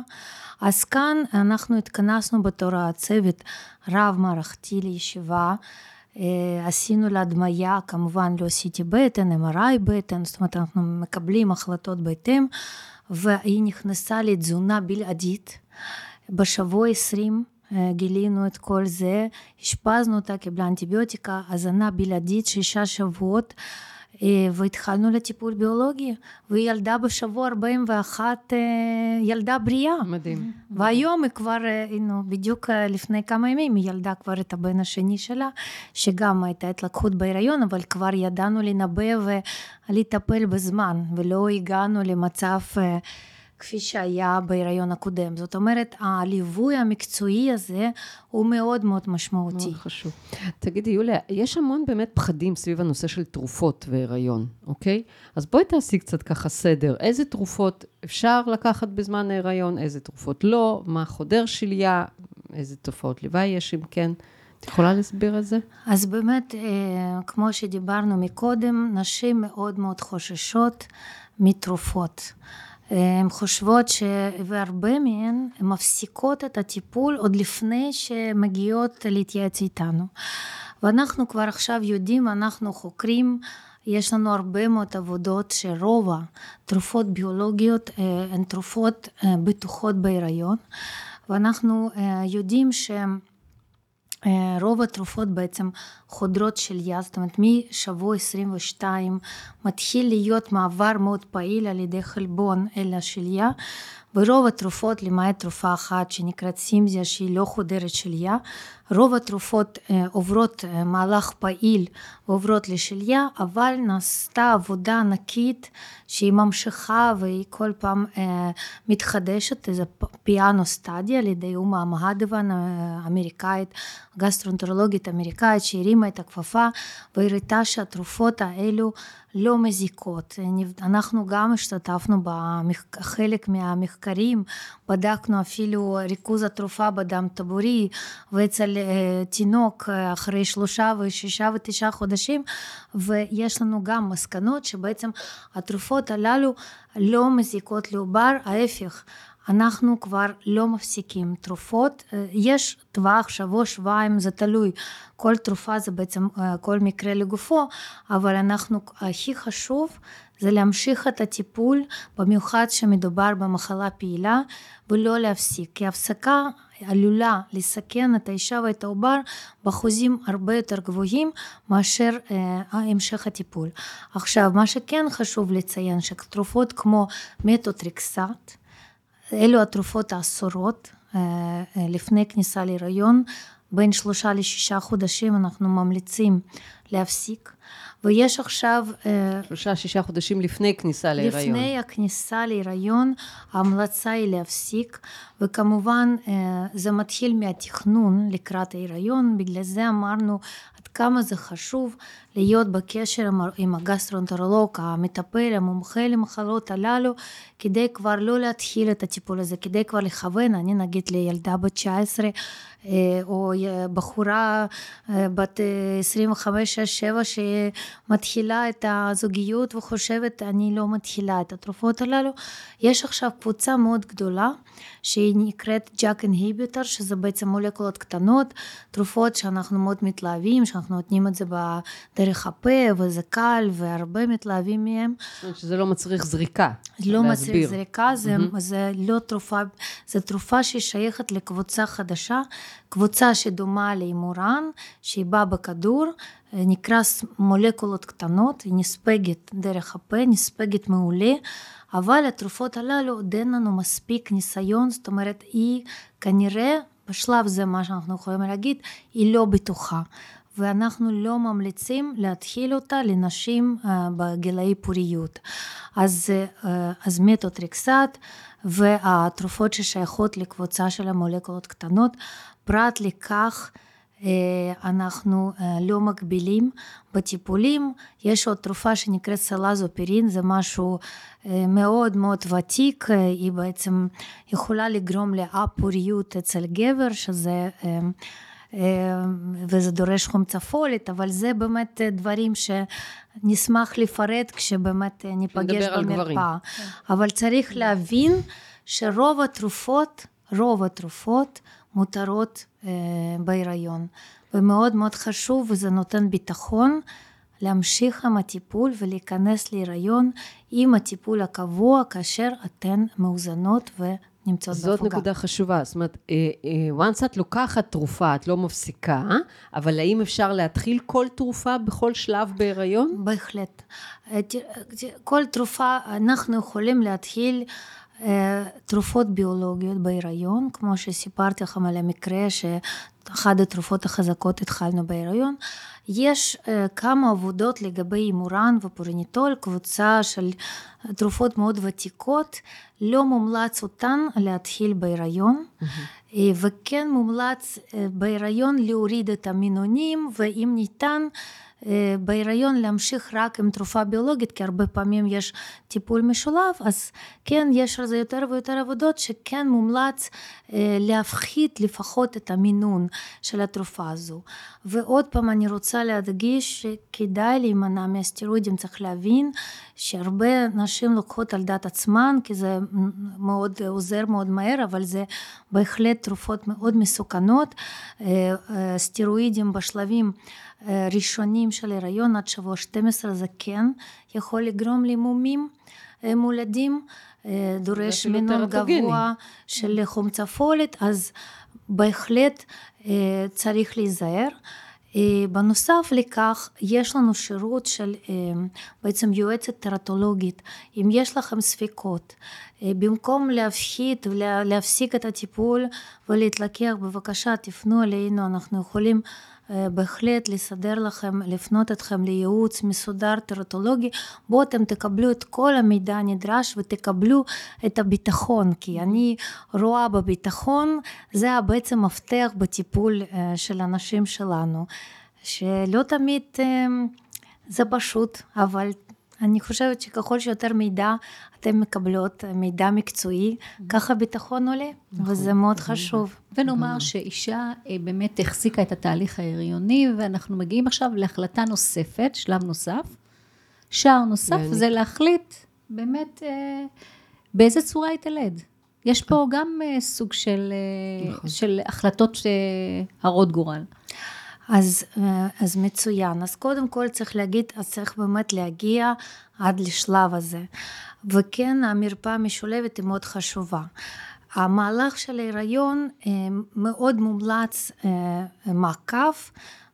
אז כאן אנחנו התכנסנו בתור הצוות רב מערכתי לישיבה. עשינו לה הדמיה, כמובן לא עשיתי בטן, MRI בטן, זאת אומרת אנחנו מקבלים החלטות בהתאם, והיא נכנסה לתזונה בלעדית בשבוע 20 גילינו את כל זה, אשפזנו אותה, קיבלה אנטיביוטיקה, הזנה בלעדית שישה שבועות, והתחלנו לטיפול ביולוגי, והיא ילדה בשבוע 41, ילדה בריאה. מדהים. והיום היא כבר, הנה, בדיוק לפני כמה ימים, היא ילדה כבר את הבן השני שלה, שגם הייתה התלקחות בהיריון, אבל כבר ידענו לנבא ולטפל בזמן, ולא הגענו למצב... כפי שהיה בהיריון הקודם. זאת אומרת, הליווי המקצועי הזה הוא מאוד מאוד משמעותי. מאוד חשוב. תגידי, יוליה, יש המון באמת פחדים סביב הנושא של תרופות והיריון, אוקיי? אז בואי תעשי קצת ככה סדר. איזה תרופות אפשר לקחת בזמן ההיריון, איזה תרופות לא, מה חודר שליה, איזה תופעות לוואי יש אם כן. את יכולה להסביר את זה? אז באמת, כמו שדיברנו מקודם, נשים מאוד מאוד חוששות מתרופות. הן חושבות ש... והרבה מהן מפסיקות את הטיפול עוד לפני שמגיעות להתייעץ איתנו. ואנחנו כבר עכשיו יודעים, אנחנו חוקרים, יש לנו הרבה מאוד עבודות שרוב התרופות ביולוגיות הן תרופות בטוחות בהיריון, ואנחנו יודעים שהן רוב התרופות בעצם חודרות שליה, זאת אומרת משבוע 22 מתחיל להיות מעבר מאוד פעיל על ידי חלבון אל השליה ורוב התרופות למעט תרופה אחת שנקראת סימזיה שהיא לא חודרת שליה רוב התרופות עוברות מהלך פעיל ועוברות לשליה אבל נעשתה עבודה ענקית שהיא ממשיכה והיא כל פעם מתחדשת איזה פיאנו סטדיה על ידי אומה מהדוון האמריקאית גסטרונטרולוגית אמריקאית שהרימה את הכפפה והראתה שהתרופות האלו לא מזיקות. אנחנו גם השתתפנו בחלק מהמחקרים, בדקנו אפילו ריכוז התרופה בדם טבורי ואצל תינוק אחרי שלושה ושישה ותשעה חודשים ויש לנו גם מסקנות שבעצם התרופות הללו לא מזיקות לעובר, ההפך אנחנו כבר לא מפסיקים תרופות, יש טווח שבוע שבועיים זה תלוי, כל תרופה זה בעצם כל מקרה לגופו, אבל אנחנו הכי חשוב זה להמשיך את הטיפול, במיוחד שמדובר במחלה פעילה ולא להפסיק, כי הפסקה עלולה לסכן את האישה ואת העובר באחוזים הרבה יותר גבוהים מאשר המשך הטיפול. עכשיו מה שכן חשוב לציין שתרופות כמו מטוטריקסט אלו התרופות האסורות לפני כניסה להיריון, בין שלושה לשישה חודשים אנחנו ממליצים להפסיק. ויש עכשיו... שלושה, שישה חודשים לפני כניסה להיריון. לפני הכניסה להיריון, ההמלצה היא להפסיק, וכמובן זה מתחיל מהתכנון לקראת ההיריון, בגלל זה אמרנו עד כמה זה חשוב להיות בקשר עם הגסטרונטרולוג, המטפל, המומחה למחלות הללו, כדי כבר לא להתחיל את הטיפול הזה, כדי כבר לכוון, אני נגיד לילדה בת 19, או בחורה בת 25, 6, 7 שמתחילה את הזוגיות וחושבת אני לא מתחילה את התרופות הללו. יש עכשיו קבוצה מאוד גדולה שהיא נקראת JAK inhibitor, שזה בעצם מולקולות קטנות, תרופות שאנחנו מאוד מתלהבים, שאנחנו נותנים את זה דרך הפה וזה קל והרבה מתלהבים מהם. שזה לא מצריך זריקה. לא להסביר. מצריך זריקה, זה, mm-hmm. זה לא תרופה, זו תרופה שהיא שייכת לקבוצה חדשה, קבוצה שדומה להימורן, שהיא באה בכדור, נקרא מולקולות קטנות, היא נספגת דרך הפה, נספגת מעולה. אבל התרופות הללו עוד אין לנו מספיק ניסיון, זאת אומרת היא כנראה בשלב זה מה שאנחנו יכולים להגיד, היא לא בטוחה. ואנחנו לא ממליצים להתחיל אותה לנשים uh, בגילאי פוריות. אז, uh, אז מתוטריקסט והתרופות ששייכות לקבוצה של המולקולות קטנות, פרט לכך אנחנו לא מגבילים בטיפולים. יש עוד תרופה שנקראת סלזופרין, זה משהו מאוד מאוד ותיק, היא בעצם יכולה לגרום לאפוריות אצל גבר, שזה... וזה דורש חומצה פולית, אבל זה באמת דברים שנשמח לפרט כשבאמת ניפגש במרפאה. אבל צריך להבין שרוב התרופות, רוב התרופות מותרות אה, בהיריון. ומאוד מאוד חשוב וזה נותן ביטחון להמשיך עם הטיפול ולהיכנס להיריון עם הטיפול הקבוע כאשר אתן מאוזנות ונמצאות בהפוגה. זאת נקודה חשובה, זאת אומרת, אה, אה, once את לוקחת תרופה, את לא מפסיקה, אבל האם אפשר להתחיל כל תרופה בכל שלב בהיריון? בהחלט. כל תרופה, אנחנו יכולים להתחיל תרופות ביולוגיות בהיריון, כמו שסיפרתי לכם על המקרה שאחד התרופות החזקות התחלנו בהיריון. יש כמה עבודות לגבי הימורן ופוריניטול, קבוצה של תרופות מאוד ותיקות, לא מומלץ אותן להתחיל בהיריון, mm-hmm. וכן מומלץ בהיריון להוריד את המינונים, ואם ניתן בהיריון להמשיך רק עם תרופה ביולוגית, כי הרבה פעמים יש טיפול משולב, אז כן, יש על זה יותר ויותר עבודות שכן מומלץ להפחית לפחות את המינון של התרופה הזו. ועוד פעם אני רוצה להדגיש שכדאי להימנע מהסטרואידים, צריך להבין שהרבה נשים לוקחות על דעת עצמן, כי זה מאוד עוזר מאוד מהר, אבל זה בהחלט תרופות מאוד מסוכנות. סטרואידים בשלבים ראשונים של הריון עד שבוע 12 זה כן יכול לגרום למומים מולדים, דורש מינון גבוה של חומצה פולית, אז בהחלט צריך להיזהר. בנוסף לכך יש לנו שירות של בעצם יועצת טרטולוגית אם יש לכם ספקות במקום להפחית ולהפסיק את הטיפול ולהתלקח בבקשה תפנו אלינו אנחנו יכולים בהחלט לסדר לכם, לפנות אתכם לייעוץ מסודר טרטולוגי, בו אתם תקבלו את כל המידע הנדרש ותקבלו את הביטחון, כי אני רואה בביטחון, זה בעצם מפתח בטיפול של הנשים שלנו, שלא תמיד זה פשוט, אבל אני חושבת שככל שיותר מידע אתן מקבלות, מידע מקצועי, ככה ביטחון עולה, נכון, וזה מאוד חשוב. ונאמר שאישה אה, באמת החזיקה את התהליך ההריוני, ואנחנו מגיעים עכשיו להחלטה נוספת, שלב נוסף. שער נוסף זה להחליט באמת אה, באיזה צורה היא תלד. יש פה גם אה, סוג של, נכון. של החלטות הרות גורל. אז, אז מצוין. אז קודם כל צריך להגיד, אז צריך באמת להגיע עד לשלב הזה. וכן, המרפאה המשולבת היא מאוד חשובה. המהלך של ההיריון מאוד מומלץ מעקב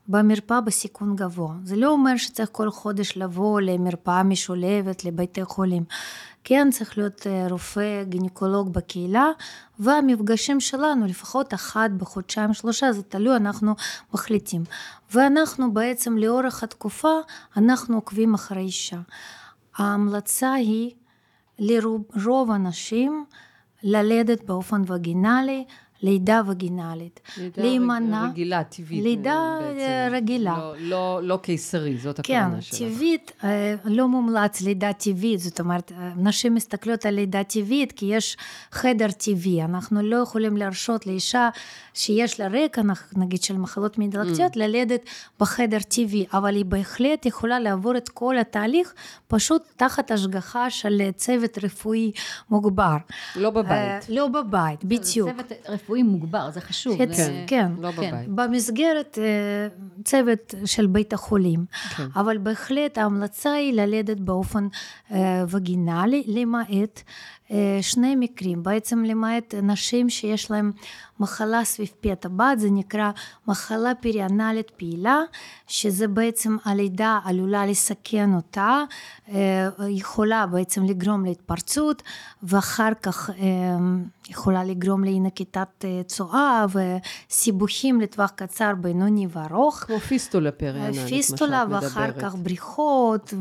במרפאה בסיכון גבוה. זה לא אומר שצריך כל חודש לבוא למרפאה משולבת, לבתי חולים. כן צריך להיות אה, רופא, גינקולוג בקהילה, והמפגשים שלנו לפחות אחת בחודשיים שלושה, זה תלוי, אנחנו מחליטים. ואנחנו בעצם לאורך התקופה, אנחנו עוקבים אחרי אישה. ההמלצה היא לרוב הנשים ללדת באופן וגינלי, לידה וגינלית. לידה להימנע, רגילה, טבעית. לידה בעצם. אה, רגילה. לא, לא, לא קיסרי, זאת הכוונה שלך. כן, טבעית, אה, לא מומלץ לידה טבעית, זאת אומרת, אה, נשים מסתכלות על לידה טבעית כי יש חדר טבעי, אנחנו לא יכולים להרשות לאישה שיש לה רקע, נגיד של מחלות מעי דלקתיות, mm. ללדת בחדר טבעי, אבל היא בהחלט יכולה לעבור את כל התהליך פשוט תחת השגחה של צוות רפואי מוגבר. לא בבית. לא בבית, בדיוק. צוות רפואי מוגבר, זה חשוב. כן, זה... כן. לא כן. בבית. במסגרת אה, צוות של בית החולים. כן. אבל בהחלט ההמלצה היא ללדת באופן אה, וגינלי, למעט שני מקרים, בעצם למעט נשים שיש להם מחלה סביב פי הטבעת, זה נקרא מחלה פריאנלית פעילה, שזה בעצם הלידה עלולה לסכן אותה, יכולה בעצם לגרום להתפרצות, ואחר כך יכולה לגרום לאי נקיטת צואה וסיבוכים לטווח קצר, בינוני וארוך. כמו פיסטולה פריאנלית, פיסטולה ואחר כך בריחות,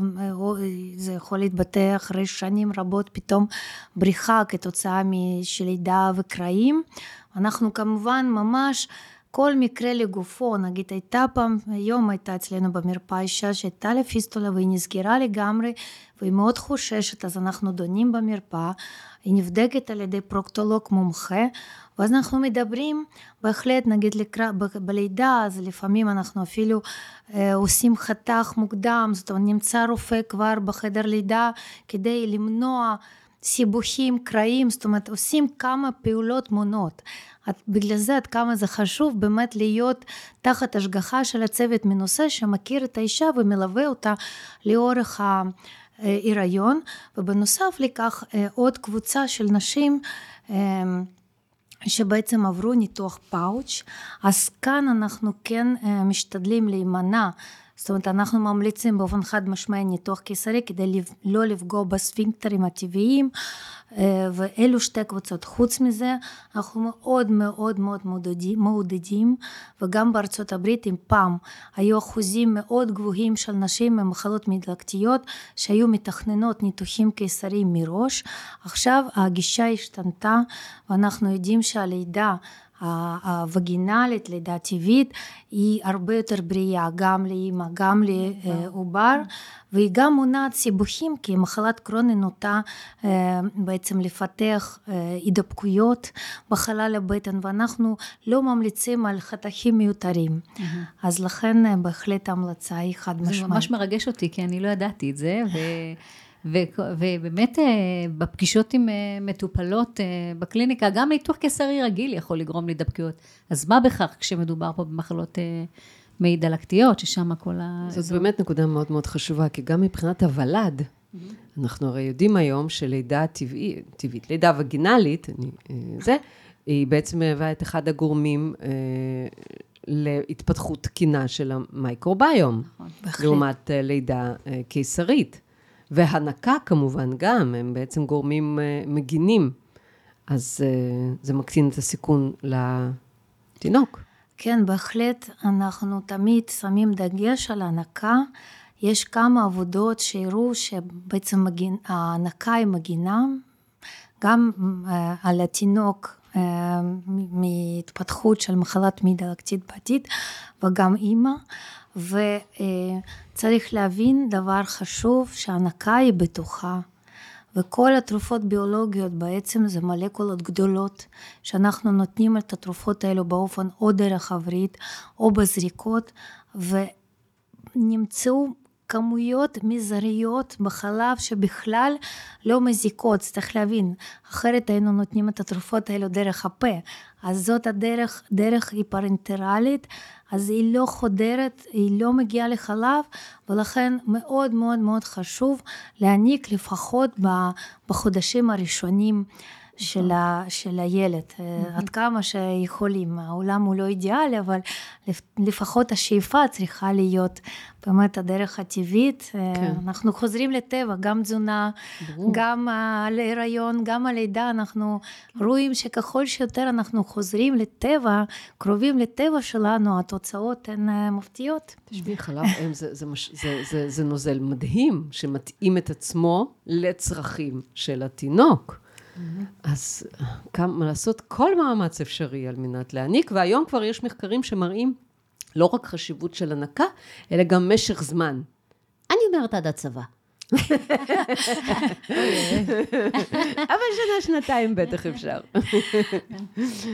זה יכול להתבטא אחרי שנים רבות פתאום בריחה כתוצאה של לידה וקרעים. אנחנו כמובן ממש כל מקרה לגופו, נגיד הייתה פעם, היום הייתה אצלנו במרפאה אישה שהייתה לה פיסטולה והיא נסגרה לגמרי והיא מאוד חוששת, אז אנחנו דונים במרפאה, היא נבדקת על ידי פרוקטולוג מומחה, ואז אנחנו מדברים בהחלט, נגיד לקרא, בלידה, אז לפעמים אנחנו אפילו אה, עושים חתך מוקדם, זאת אומרת נמצא רופא כבר בחדר לידה כדי למנוע סיבוכים, קרעים, זאת אומרת עושים כמה פעולות מונות. בגלל זה עד כמה זה חשוב באמת להיות תחת השגחה של הצוות מנוסה שמכיר את האישה ומלווה אותה לאורך ההיריון, ובנוסף לכך אה, עוד קבוצה של נשים אה, שבעצם עברו ניתוח פאוץ', אז כאן אנחנו כן אה, משתדלים להימנע זאת אומרת, אנחנו ממליצים באופן חד משמעי ניתוח קיסרי כדי לא לפגוע בספינקטרים הטבעיים, אה, ואלו שתי קבוצות. חוץ מזה, אנחנו מאוד מאוד מאוד מעודדים, וגם בארצות הברית, אם פעם היו אחוזים מאוד גבוהים של נשים ממחלות מדלקתיות שהיו מתכננות ניתוחים קיסריים מראש, עכשיו הגישה השתנתה, ואנחנו יודעים שהלידה הווגינלית, לידה טבעית, היא הרבה יותר בריאה, גם לאימא, גם לעובר, והיא גם מונעת סיבוכים, כי מחלת קרוני נוטה אה, בעצם לפתח אה, הידבקויות בחלל הבטן, ואנחנו לא ממליצים על חתכים מיותרים. אז לכן אה, בהחלט ההמלצה היא חד משמעית. זה ממש מרגש אותי, כי אני לא ידעתי את זה, ו... ובאמת אה, בפגישות עם אה, מטופלות אה, בקליניקה, גם ניתוח קיסרי רגיל יכול לגרום להידבקויות. אז מה בכך כשמדובר פה במחלות מעי דלקתיות, ששם כל ה... זאת באמת נקודה מאוד מאוד חשובה, כי גם מבחינת הוולד, mm-hmm. אנחנו הרי יודעים היום שלידה טבעית, טבעית, לידה וגינלית, אני, זה, היא בעצם מהווה את אחד הגורמים אה, להתפתחות תקינה של המייקרוביום, נכון, לעומת לידה אה, קיסרית. והנקה כמובן גם, הם בעצם גורמים אה, מגינים. אז אה, זה מקטין את הסיכון לתינוק. כן, בהחלט אנחנו תמיד שמים דגש על הנקה. יש כמה עבודות שהראו שבעצם מגין, ההנקה היא מגינה גם אה, על התינוק מהתפתחות של מחלת מי דלקתית בעתיד וגם אימא. וצריך להבין דבר חשוב שהנקה היא בטוחה וכל התרופות ביולוגיות בעצם זה מולקולות גדולות שאנחנו נותנים את התרופות האלו באופן או דרך הברית או בזריקות ונמצאו כמויות מזעריות בחלב שבכלל לא מזיקות, צריך להבין, אחרת היינו נותנים את התרופות האלו דרך הפה, אז זאת הדרך, דרך היא פרנטרלית, אז היא לא חודרת, היא לא מגיעה לחלב, ולכן מאוד מאוד מאוד חשוב להעניק לפחות בחודשים הראשונים של, ה, של הילד, עד כמה שיכולים. העולם הוא לא אידיאלי, אבל לפחות השאיפה צריכה להיות באמת הדרך הטבעית. כן. אנחנו חוזרים לטבע, גם תזונה, ברור. גם להיריון, גם הלידה, אנחנו רואים שככל שיותר אנחנו חוזרים לטבע, קרובים לטבע שלנו, התוצאות הן מפתיעות. תשמעי, חלב אם זה, זה, זה, זה, זה נוזל מדהים, שמתאים את עצמו לצרכים של התינוק. אז כמה לעשות כל מאמץ אפשרי על מנת להעניק, והיום כבר יש מחקרים שמראים לא רק חשיבות של הנקה, אלא גם משך זמן. אני אומרת עד הצבא. אבל שנה, שנתיים בטח אפשר.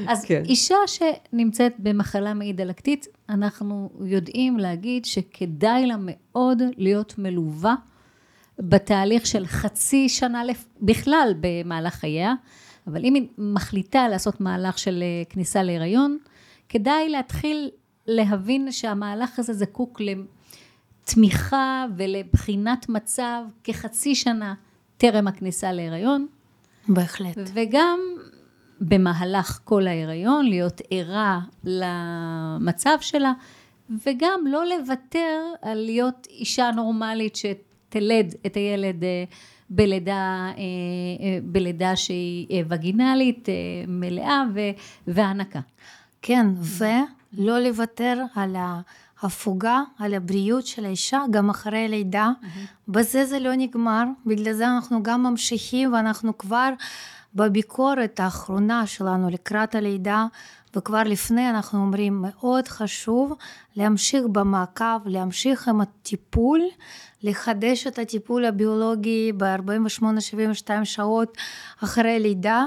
אז כן. אישה שנמצאת במחלה מעי דלקתית, אנחנו יודעים להגיד שכדאי לה מאוד להיות מלווה בתהליך של חצי שנה בכלל במהלך חייה, אבל אם היא מחליטה לעשות מהלך של אה, כניסה להיריון, כדאי להתחיל להבין שהמהלך הזה זקוק לתמיכה ולבחינת מצב כחצי שנה טרם הכניסה להיריון. בהחלט. וגם במהלך כל ההיריון להיות ערה למצב שלה, וגם לא לוותר על להיות אישה נורמלית שתלד את הילד אה, בלידה, אה, אה, בלידה שהיא וגינלית, מלאה והנקה. כן, ולא לוותר על ההפוגה, על הבריאות של האישה, גם אחרי הלידה. Mm-hmm. בזה זה לא נגמר, בגלל זה אנחנו גם ממשיכים ואנחנו כבר בביקורת האחרונה שלנו לקראת הלידה, וכבר לפני אנחנו אומרים מאוד חשוב להמשיך במעקב, להמשיך עם הטיפול, לחדש את הטיפול הביולוגי ב-48-72 שעות אחרי לידה.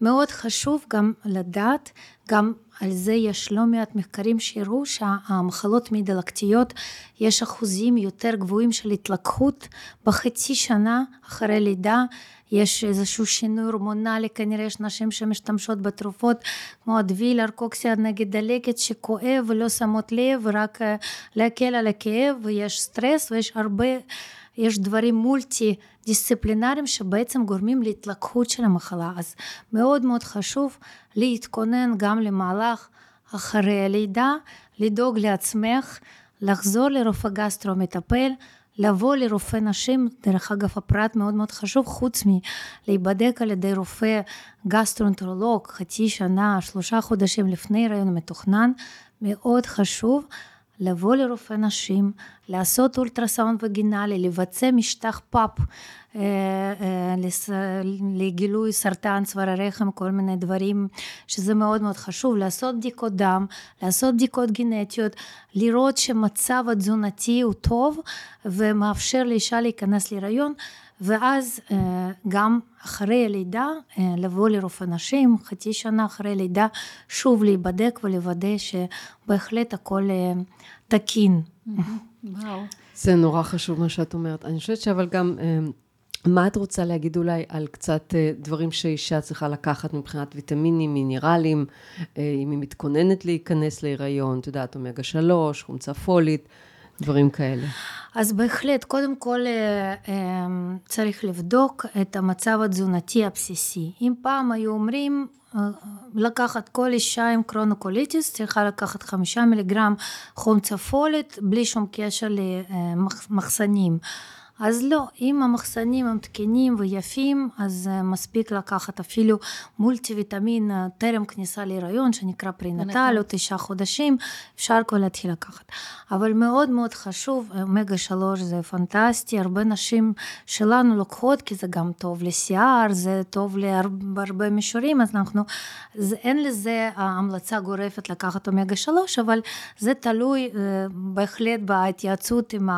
מאוד חשוב גם לדעת, גם על זה יש לא מעט מחקרים שהראו שהמחלות מעי דלקתיות יש אחוזים יותר גבוהים של התלקחות בחצי שנה אחרי לידה. יש איזשהו שינוי הורמונלי, כנראה יש נשים שמשתמשות בתרופות כמו אדוויל, ארקוקסיה נגד דלקת שכואב ולא שמות לב אה, להקל על הכאב ויש סטרס ויש הרבה, יש דברים מולטי דיסציפלינריים שבעצם גורמים להתלקחות של המחלה. אז מאוד מאוד חשוב להתכונן גם למהלך אחרי הלידה, לדאוג לעצמך, לחזור לרופא גסטרו מטפל לבוא לרופא נשים, דרך אגב הפרט מאוד מאוד חשוב, חוץ מלהיבדק על ידי רופא גסטרונטרולוג חצי שנה, שלושה חודשים לפני הריון מתוכנן, מאוד חשוב לבוא לרופא נשים, לעשות אולטרסאונד וגינלי, לבצע משטח פאפ אה, אה, לגילוי סרטן צוואר הרחם, כל מיני דברים שזה מאוד מאוד חשוב, לעשות בדיקות דם, לעשות בדיקות גנטיות, לראות שמצב התזונתי הוא טוב ומאפשר לאישה להיכנס להיריון ואז אה, גם אחרי הלידה לבוא לרופא נשים, חצי שנה אחרי הלידה שוב להיבדק ולוודא שבהחלט הכל תקין. וואו. זה נורא חשוב מה שאת אומרת. אני חושבת שאבל גם, אה, מה את רוצה להגיד אולי על קצת אה, דברים שאישה צריכה לקחת מבחינת ויטמינים, מינרלים, אה, אם היא מתכוננת להיכנס להיריון, את יודעת, אומגה שלוש, חומצה פולית, דברים כאלה. אז בהחלט, קודם כל צריך לבדוק את המצב התזונתי הבסיסי. אם פעם היו אומרים, לקחת כל אישה עם קרונוקוליטיס צריכה לקחת חמישה מיליגרם חום צפולת בלי שום קשר למחסנים. אז לא, אם המחסנים הם תקינים ויפים, אז אה, מספיק לקחת אפילו מולטי ויטמין אה, טרם כניסה להיריון, שנקרא פרינטל, או תשעה חודשים, אפשר כבר להתחיל לקחת. אבל מאוד מאוד חשוב, אומגה שלוש זה פנטסטי, הרבה נשים שלנו לוקחות, כי זה גם טוב לשיער, זה טוב להרבה מישורים, אז אנחנו, זה, אין לזה המלצה גורפת לקחת אומגה שלוש, אבל זה תלוי אה, בהחלט בהתייעצות עם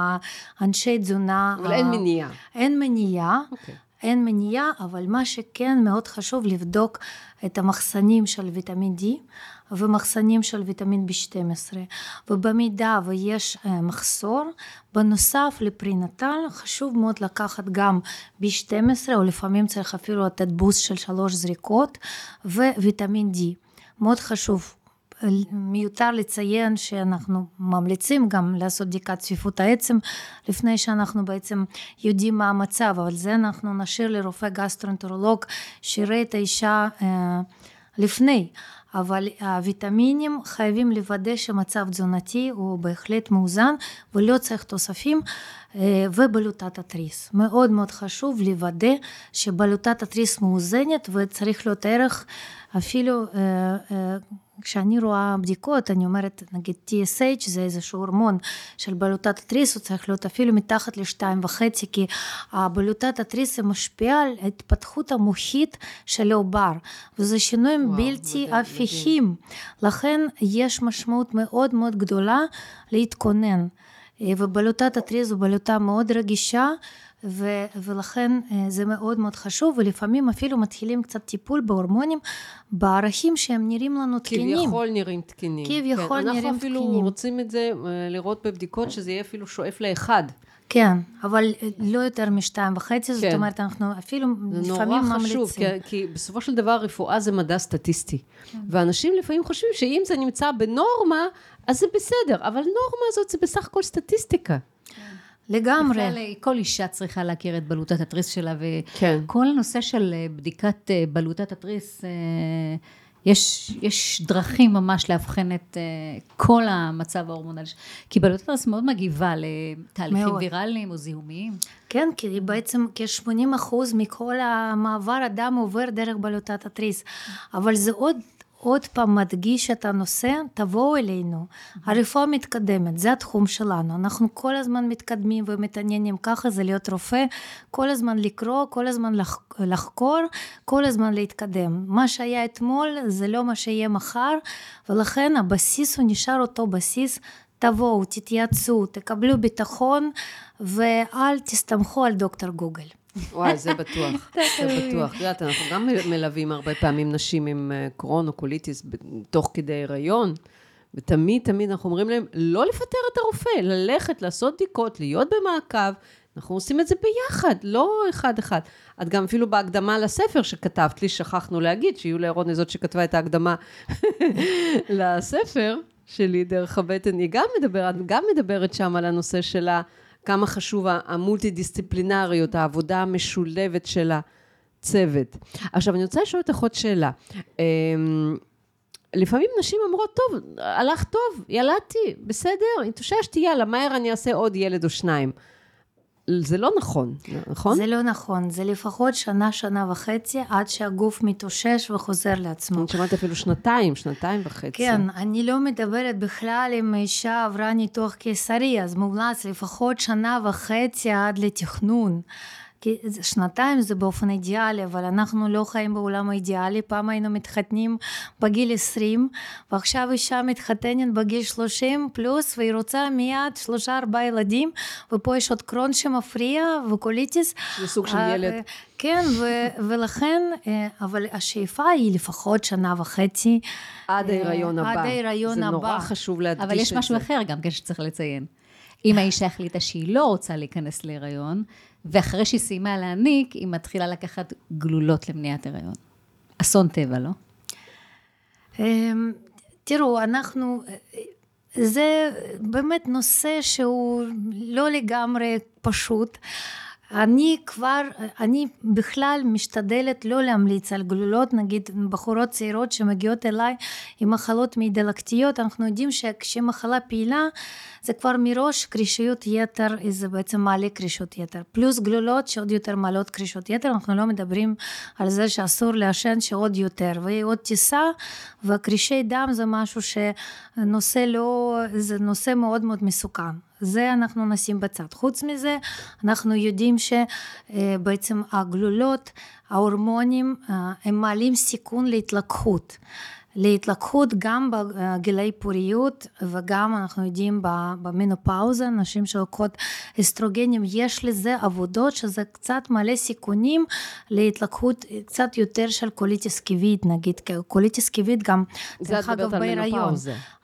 האנשי תזונה. אבל אין מניעה. אין מניעה. Okay. אוקיי. אין מניעה, אבל מה שכן מאוד חשוב לבדוק את המחסנים של ויטמין D ומחסנים של ויטמין B12 ובמידה ויש אה, מחסור בנוסף לפרינטל חשוב מאוד לקחת גם B12 או לפעמים צריך אפילו לתת בוסט של שלוש זריקות וויטמין D מאוד חשוב מיותר לציין שאנחנו ממליצים גם לעשות בדיקת צפיפות העצם לפני שאנחנו בעצם יודעים מה המצב, אבל זה אנחנו נשאיר לרופא גסטרונטרולוג שיראה את האישה אה, לפני. אבל הוויטמינים חייבים לוודא שמצב תזונתי הוא בהחלט מאוזן ולא צריך תוספים אה, ובלוטת התריס. מאוד מאוד חשוב לוודא שבלוטת התריס מאוזנת וצריך להיות ערך אפילו אה, אה, כשאני רואה בדיקות, אני אומרת, נגיד TSH זה איזשהו הורמון של בלוטת התריס, הוא צריך להיות אפילו מתחת לשתיים וחצי, כי הבלוטת התריס משפיעה על ההתפתחות המוחית של העובר, וזה שינויים וואו, בלתי הפיכים. לכן יש משמעות מאוד מאוד גדולה להתכונן. אה, ובלוטת התריס זו בלוטה מאוד רגישה, ו, ולכן אה, זה מאוד מאוד חשוב, ולפעמים אפילו מתחילים קצת טיפול בהורמונים בערכים שהם נראים לנו תקינים. כביכול נראים תקינים. כביכול כן, נראים תקינים. אנחנו אפילו תקינים. רוצים את זה, אה, לראות בבדיקות שזה יהיה אפילו שואף לאחד. כן, אבל לא יותר משתיים וחצי, כן. זאת אומרת, אנחנו אפילו לפעמים ממליצים. זה נורא חשוב, כי, כי בסופו של דבר רפואה זה מדע סטטיסטי. כן. ואנשים לפעמים חושבים שאם זה נמצא בנורמה, אז זה בסדר, אבל נורמה הזאת זה בסך הכל סטטיסטיקה. לגמרי. בכלל, כל אישה צריכה להכיר את בלוטת התריס שלה, כן. וכל כן. הנושא של אה, בדיקת אה, בלוטת התריס, אה, יש, יש דרכים ממש לאבחן את כל המצב ההורמונלי, כי בלוטת התריס מאוד מגיבה לתהליכים מאוד. ויראליים או זיהומיים. כן, כי בעצם כ-80% מכל המעבר הדם עובר דרך בלוטת התריס, אבל זה עוד עוד פעם מדגיש את הנושא, תבואו אלינו. הרפואה מתקדמת, זה התחום שלנו. אנחנו כל הזמן מתקדמים ומתעניינים, ככה זה להיות רופא, כל הזמן לקרוא, כל הזמן לחקור, כל הזמן להתקדם. מה שהיה אתמול זה לא מה שיהיה מחר, ולכן הבסיס הוא נשאר אותו בסיס. תבואו, תתייעצו, תקבלו ביטחון, ואל תסתמכו על דוקטור גוגל. וואי, זה בטוח, זה בטוח. את יודעת, אנחנו גם מלווים הרבה פעמים נשים עם אה, קרון או קוליטיס תוך כדי הריון, ותמיד תמיד אנחנו אומרים להם, לא לפטר את הרופא, ללכת, לעשות בדיקות, להיות במעקב. אנחנו עושים את זה ביחד, לא אחד-אחד. את גם אפילו בהקדמה לספר שכתבת לי, שכחנו להגיד, שיוליה רוני זאת שכתבה את ההקדמה לספר שלי, דרך הבטן, היא גם מדברת, גם מדברת שם על הנושא של ה... כמה חשוב המולטי-דיסציפלינריות, העבודה המשולבת של הצוות. עכשיו, אני רוצה לשאול אותך עוד שאלה. אמ, לפעמים נשים אומרות, טוב, הלך טוב, ילדתי, בסדר, התאוששתי, יאללה, מהר אני אעשה עוד ילד או שניים. זה לא נכון, נכון? זה לא נכון, זה לפחות שנה, שנה וחצי, עד שהגוף מתאושש וחוזר לעצמו. אני שמעת אפילו שנתיים, שנתיים וחצי. כן, אני לא מדברת בכלל אם אישה עברה ניתוח קיסרי, אז מומלץ לפחות שנה וחצי עד לתכנון. כי שנתיים זה באופן אידיאלי, אבל אנחנו לא חיים בעולם האידיאלי, פעם היינו מתחתנים בגיל 20, ועכשיו אישה מתחתנת בגיל 30 פלוס, והיא רוצה מיד שלושה ארבעה ילדים, ופה יש עוד קרון שמפריע, וקוליטיס. זה סוג של ילד. כן, ו- ולכן, אה, אבל השאיפה היא לפחות שנה וחצי. עד ההיריון הבא. עד ההיריון הבא. זה נורא חשוב להדגיש את זה. אבל יש משהו אחר גם כן שצריך לציין. אם האישה החליטה שהיא לא רוצה להיכנס להיריון, ואחרי שהיא סיימה להניק, היא מתחילה לקחת גלולות למניעת הריון. אסון טבע, לא? אמ, תראו, אנחנו, זה באמת נושא שהוא לא לגמרי פשוט. אני כבר, אני בכלל משתדלת לא להמליץ על גלולות, נגיד בחורות צעירות שמגיעות אליי עם מחלות מעי דלקתיות, אנחנו יודעים שכשמחלה פעילה זה כבר מראש קרישיות יתר, זה בעצם מעלה קרישות יתר. פלוס גלולות שעוד יותר מעלות קרישות יתר, אנחנו לא מדברים על זה שאסור לעשן שעוד יותר. והיא עוד טיסה, והקרישי דם זה משהו שנושא לא, זה נושא מאוד מאוד מסוכן. זה אנחנו נשים בצד. חוץ מזה, אנחנו יודעים שבעצם הגלולות, ההורמונים, אה, הם מעלים סיכון להתלקחות. להתלקחות גם בגילי פוריות וגם אנחנו יודעים במנופאוזה, נשים שלוקחות אסטרוגנים, יש לזה עבודות שזה קצת מלא סיכונים להתלקחות קצת יותר של קוליטיס קיבית נגיד, קוליטיס קיבית גם, דרך אגב בהיריון.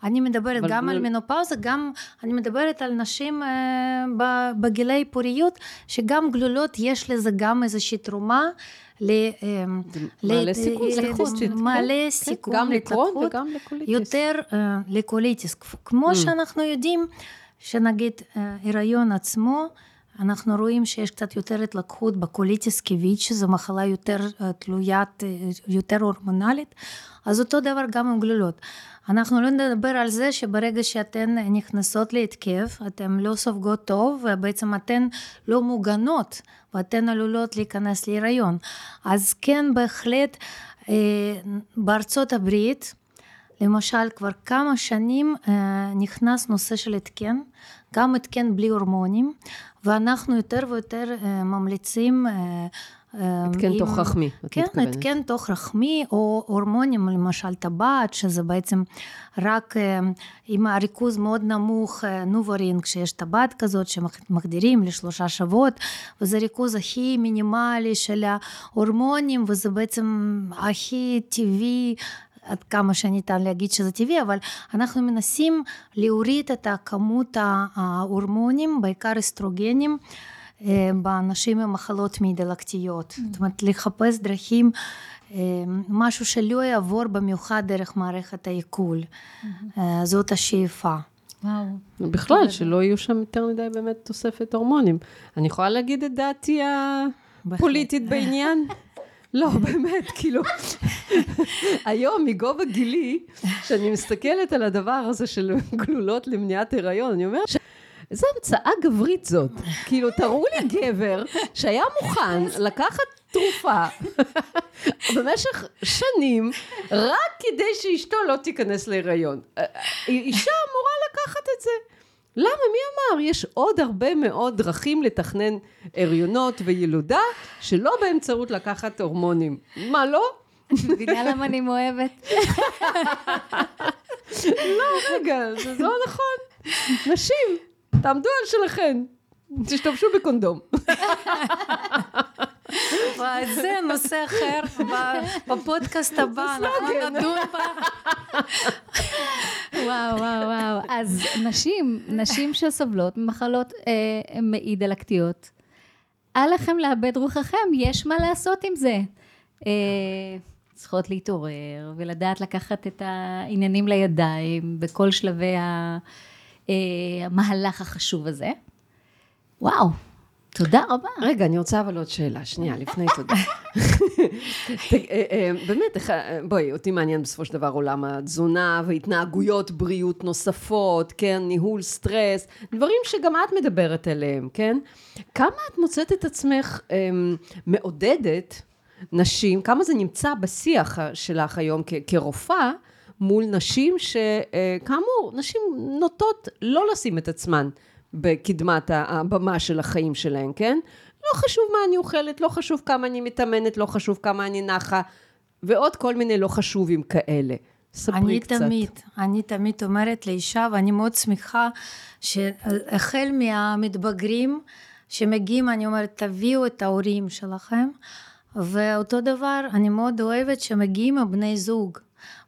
אני מדברת גם על מנופאוזה, גם אני מדברת על נשים אה, בגילי פוריות, שגם גלולות יש לזה גם איזושהי תרומה להתלקחות. מעלה סיכון גם להתלקחות וגם לקוליטיס. יותר אה, לקוליטיס. כמו שאנחנו יודעים, שנגיד אה, הריון עצמו, אנחנו רואים שיש קצת יותר התלקחות בקוליטיס קיבית, שזו מחלה יותר אה, תלוית, יותר הורמונלית, אז אותו דבר גם עם גלולות. אנחנו לא נדבר על זה שברגע שאתן נכנסות להתקף, אתן לא סופגות טוב, ובעצם אתן לא מוגנות, ואתן עלולות להיכנס להיריון. אז כן, בהחלט, אה, בארצות הברית, למשל, כבר כמה שנים אה, נכנס נושא של התקן, גם התקן בלי הורמונים, ואנחנו יותר ויותר אה, ממליצים אה, התקן עם- תוך רחמי, את כן, מתכוונת. התקן תוך רחמי, או הורמונים, למשל טבעת, שזה בעצם רק אה, עם הריכוז מאוד נמוך, אה, נוברין, כשיש טבעת כזאת שמחדירים לשלושה שבועות, וזה ריכוז הכי מינימלי של ההורמונים, וזה בעצם הכי טבעי. עד כמה שניתן להגיד שזה טבעי, אבל אנחנו מנסים להוריד את הכמות ההורמונים, בעיקר אסטרוגנים, אה, באנשים עם מחלות מעי דלקתיות. זאת אומרת, לחפש דרכים, אה, משהו שלא יעבור במיוחד דרך מערכת העיכול. אה, זאת השאיפה. וואו. בכלל, שלא יהיו שם יותר מדי באמת תוספת הורמונים. אני יכולה להגיד את דעתי הפוליטית בעניין? לא, באמת, כאילו, היום מגובה גילי, כשאני מסתכלת על הדבר הזה של גלולות למניעת הריון, אני אומרת, ש... איזה המצאה גברית זאת. כאילו, תראו לי גבר שהיה מוכן לקחת תרופה במשך שנים, רק כדי שאשתו לא תיכנס להיריון. אישה אמורה לקחת את זה. למה? מי אמר? יש עוד הרבה מאוד דרכים לתכנן הריונות וילודה, שלא באמצעות לקחת הורמונים. מה, לא? את מבינה למה אני מאוהבת? לא, רגע, זה לא נכון. נשים, תעמדו על שלכן. תשתמשו בקונדום. זה נושא אחר, בפודקאסט הבא אנחנו סלוגן. נדון ב... וואו, וואו, וואו. אז נשים, נשים שסובלות ממחלות אה, מעי דלקתיות, אל לכם לאבד רוחכם, יש מה לעשות עם זה. אה, צריכות להתעורר ולדעת לקחת את העניינים לידיים בכל שלבי ה- המהלך החשוב הזה. וואו, תודה רבה. רגע, אני רוצה אבל עוד שאלה, שנייה, לפני תודה. אה, אה, באמת, אה, בואי, אותי מעניין בסופו של דבר עולם התזונה והתנהגויות בריאות נוספות, כן, ניהול סטרס, דברים שגם את מדברת עליהם, כן? כמה את מוצאת את עצמך אה, מעודדת נשים, כמה זה נמצא בשיח שלך היום כרופאה, מול נשים שכאמור, נשים נוטות לא לשים את עצמן בקדמת הבמה של החיים שלהן, כן? לא חשוב מה אני אוכלת, לא חשוב כמה אני מתאמנת, לא חשוב כמה אני נחה, ועוד כל מיני לא חשובים כאלה. ספרי אני קצת. תמיד, אני תמיד אומרת לאישה, ואני מאוד שמחה שהחל מהמתבגרים שמגיעים, אני אומרת, תביאו את ההורים שלכם, ואותו דבר, אני מאוד אוהבת שמגיעים עם בני זוג.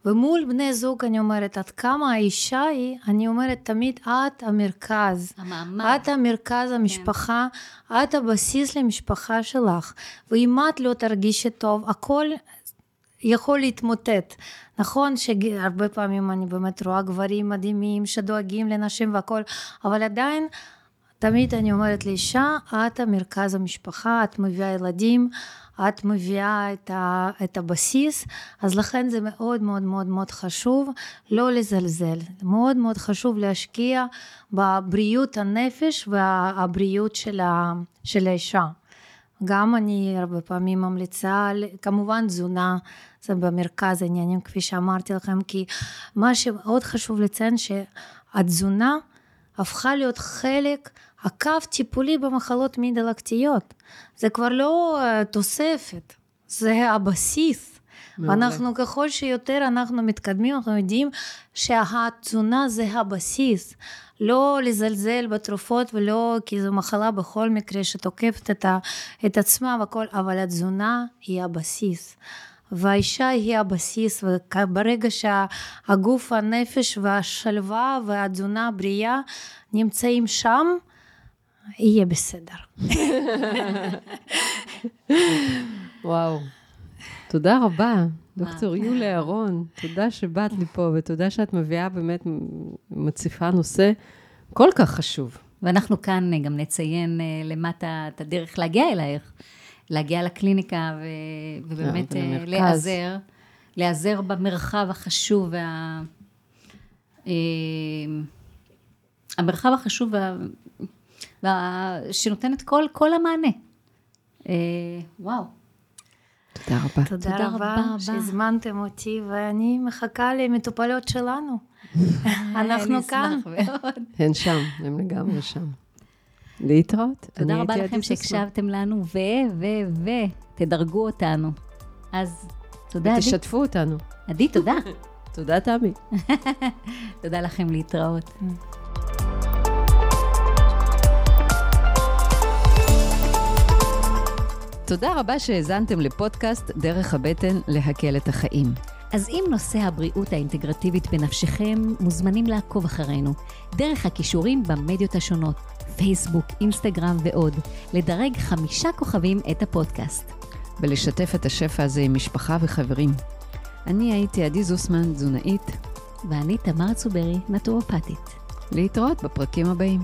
ומול בני זוג אני אומרת, עד כמה האישה היא, אני אומרת תמיד, את המרכז. המעמד. את המרכז המשפחה, את הבסיס למשפחה שלך. ואם את לא תרגישי טוב, הכל יכול להתמוטט. נכון שהרבה פעמים אני באמת רואה גברים מדהימים שדואגים לנשים והכל, אבל עדיין תמיד אני אומרת לאישה, את המרכז המשפחה, את מביאה ילדים, את מביאה את, ה, את הבסיס, אז לכן זה מאוד מאוד מאוד מאוד חשוב לא לזלזל. מאוד מאוד חשוב להשקיע בבריאות הנפש והבריאות של, ה, של האישה. גם אני הרבה פעמים ממליצה, כמובן תזונה זה במרכז העניינים כפי שאמרתי לכם, כי מה שמאוד חשוב לציין שהתזונה הפכה להיות חלק, הקו טיפולי במחלות מעי דלקתיות. זה כבר לא תוספת, זה הבסיס. ואנחנו ככל שיותר אנחנו מתקדמים, אנחנו יודעים שהתזונה זה הבסיס. לא לזלזל בתרופות ולא, כי זו מחלה בכל מקרה שתוקפת את, ה, את עצמה והכל, אבל התזונה היא הבסיס. והאישה היא הבסיס, וברגע שהגוף, הנפש והשלווה והתזונה הבריאה נמצאים שם, יהיה בסדר. וואו. תודה רבה, דוקטור יולי אהרון. תודה שבאת לי פה, ותודה שאת מביאה באמת, מציפה נושא כל כך חשוב. ואנחנו כאן גם נציין אה, למטה את הדרך להגיע אלייך, להגיע לקליניקה ו... ובאמת אה, להיעזר, להיעזר במרחב החשוב וה... אה, המרחב החשוב וה... את כל, כל המענה. וואו. תודה רבה. תודה, תודה רבה, רבה שהזמנתם אותי, ואני מחכה למטופלות שלנו. אנחנו כאן. הן שם, הן לגמרי שם. להתראות. תודה רבה לכם שהקשבתם לנו, ו, ו, ו, תדרגו אותנו. אז תודה, עדי. ותשתפו אותנו. עדי, תודה. תודה, תמי. תודה לכם להתראות. תודה רבה שהאזנתם לפודקאסט דרך הבטן להקל את החיים. אז אם נושא הבריאות האינטגרטיבית בנפשכם, מוזמנים לעקוב אחרינו, דרך הכישורים במדיות השונות, פייסבוק, אינסטגרם ועוד, לדרג חמישה כוכבים את הפודקאסט. ולשתף את השפע הזה עם משפחה וחברים. אני הייתי עדי זוסמן, תזונאית. ואני תמר צוברי, נטורופטית. להתראות בפרקים הבאים.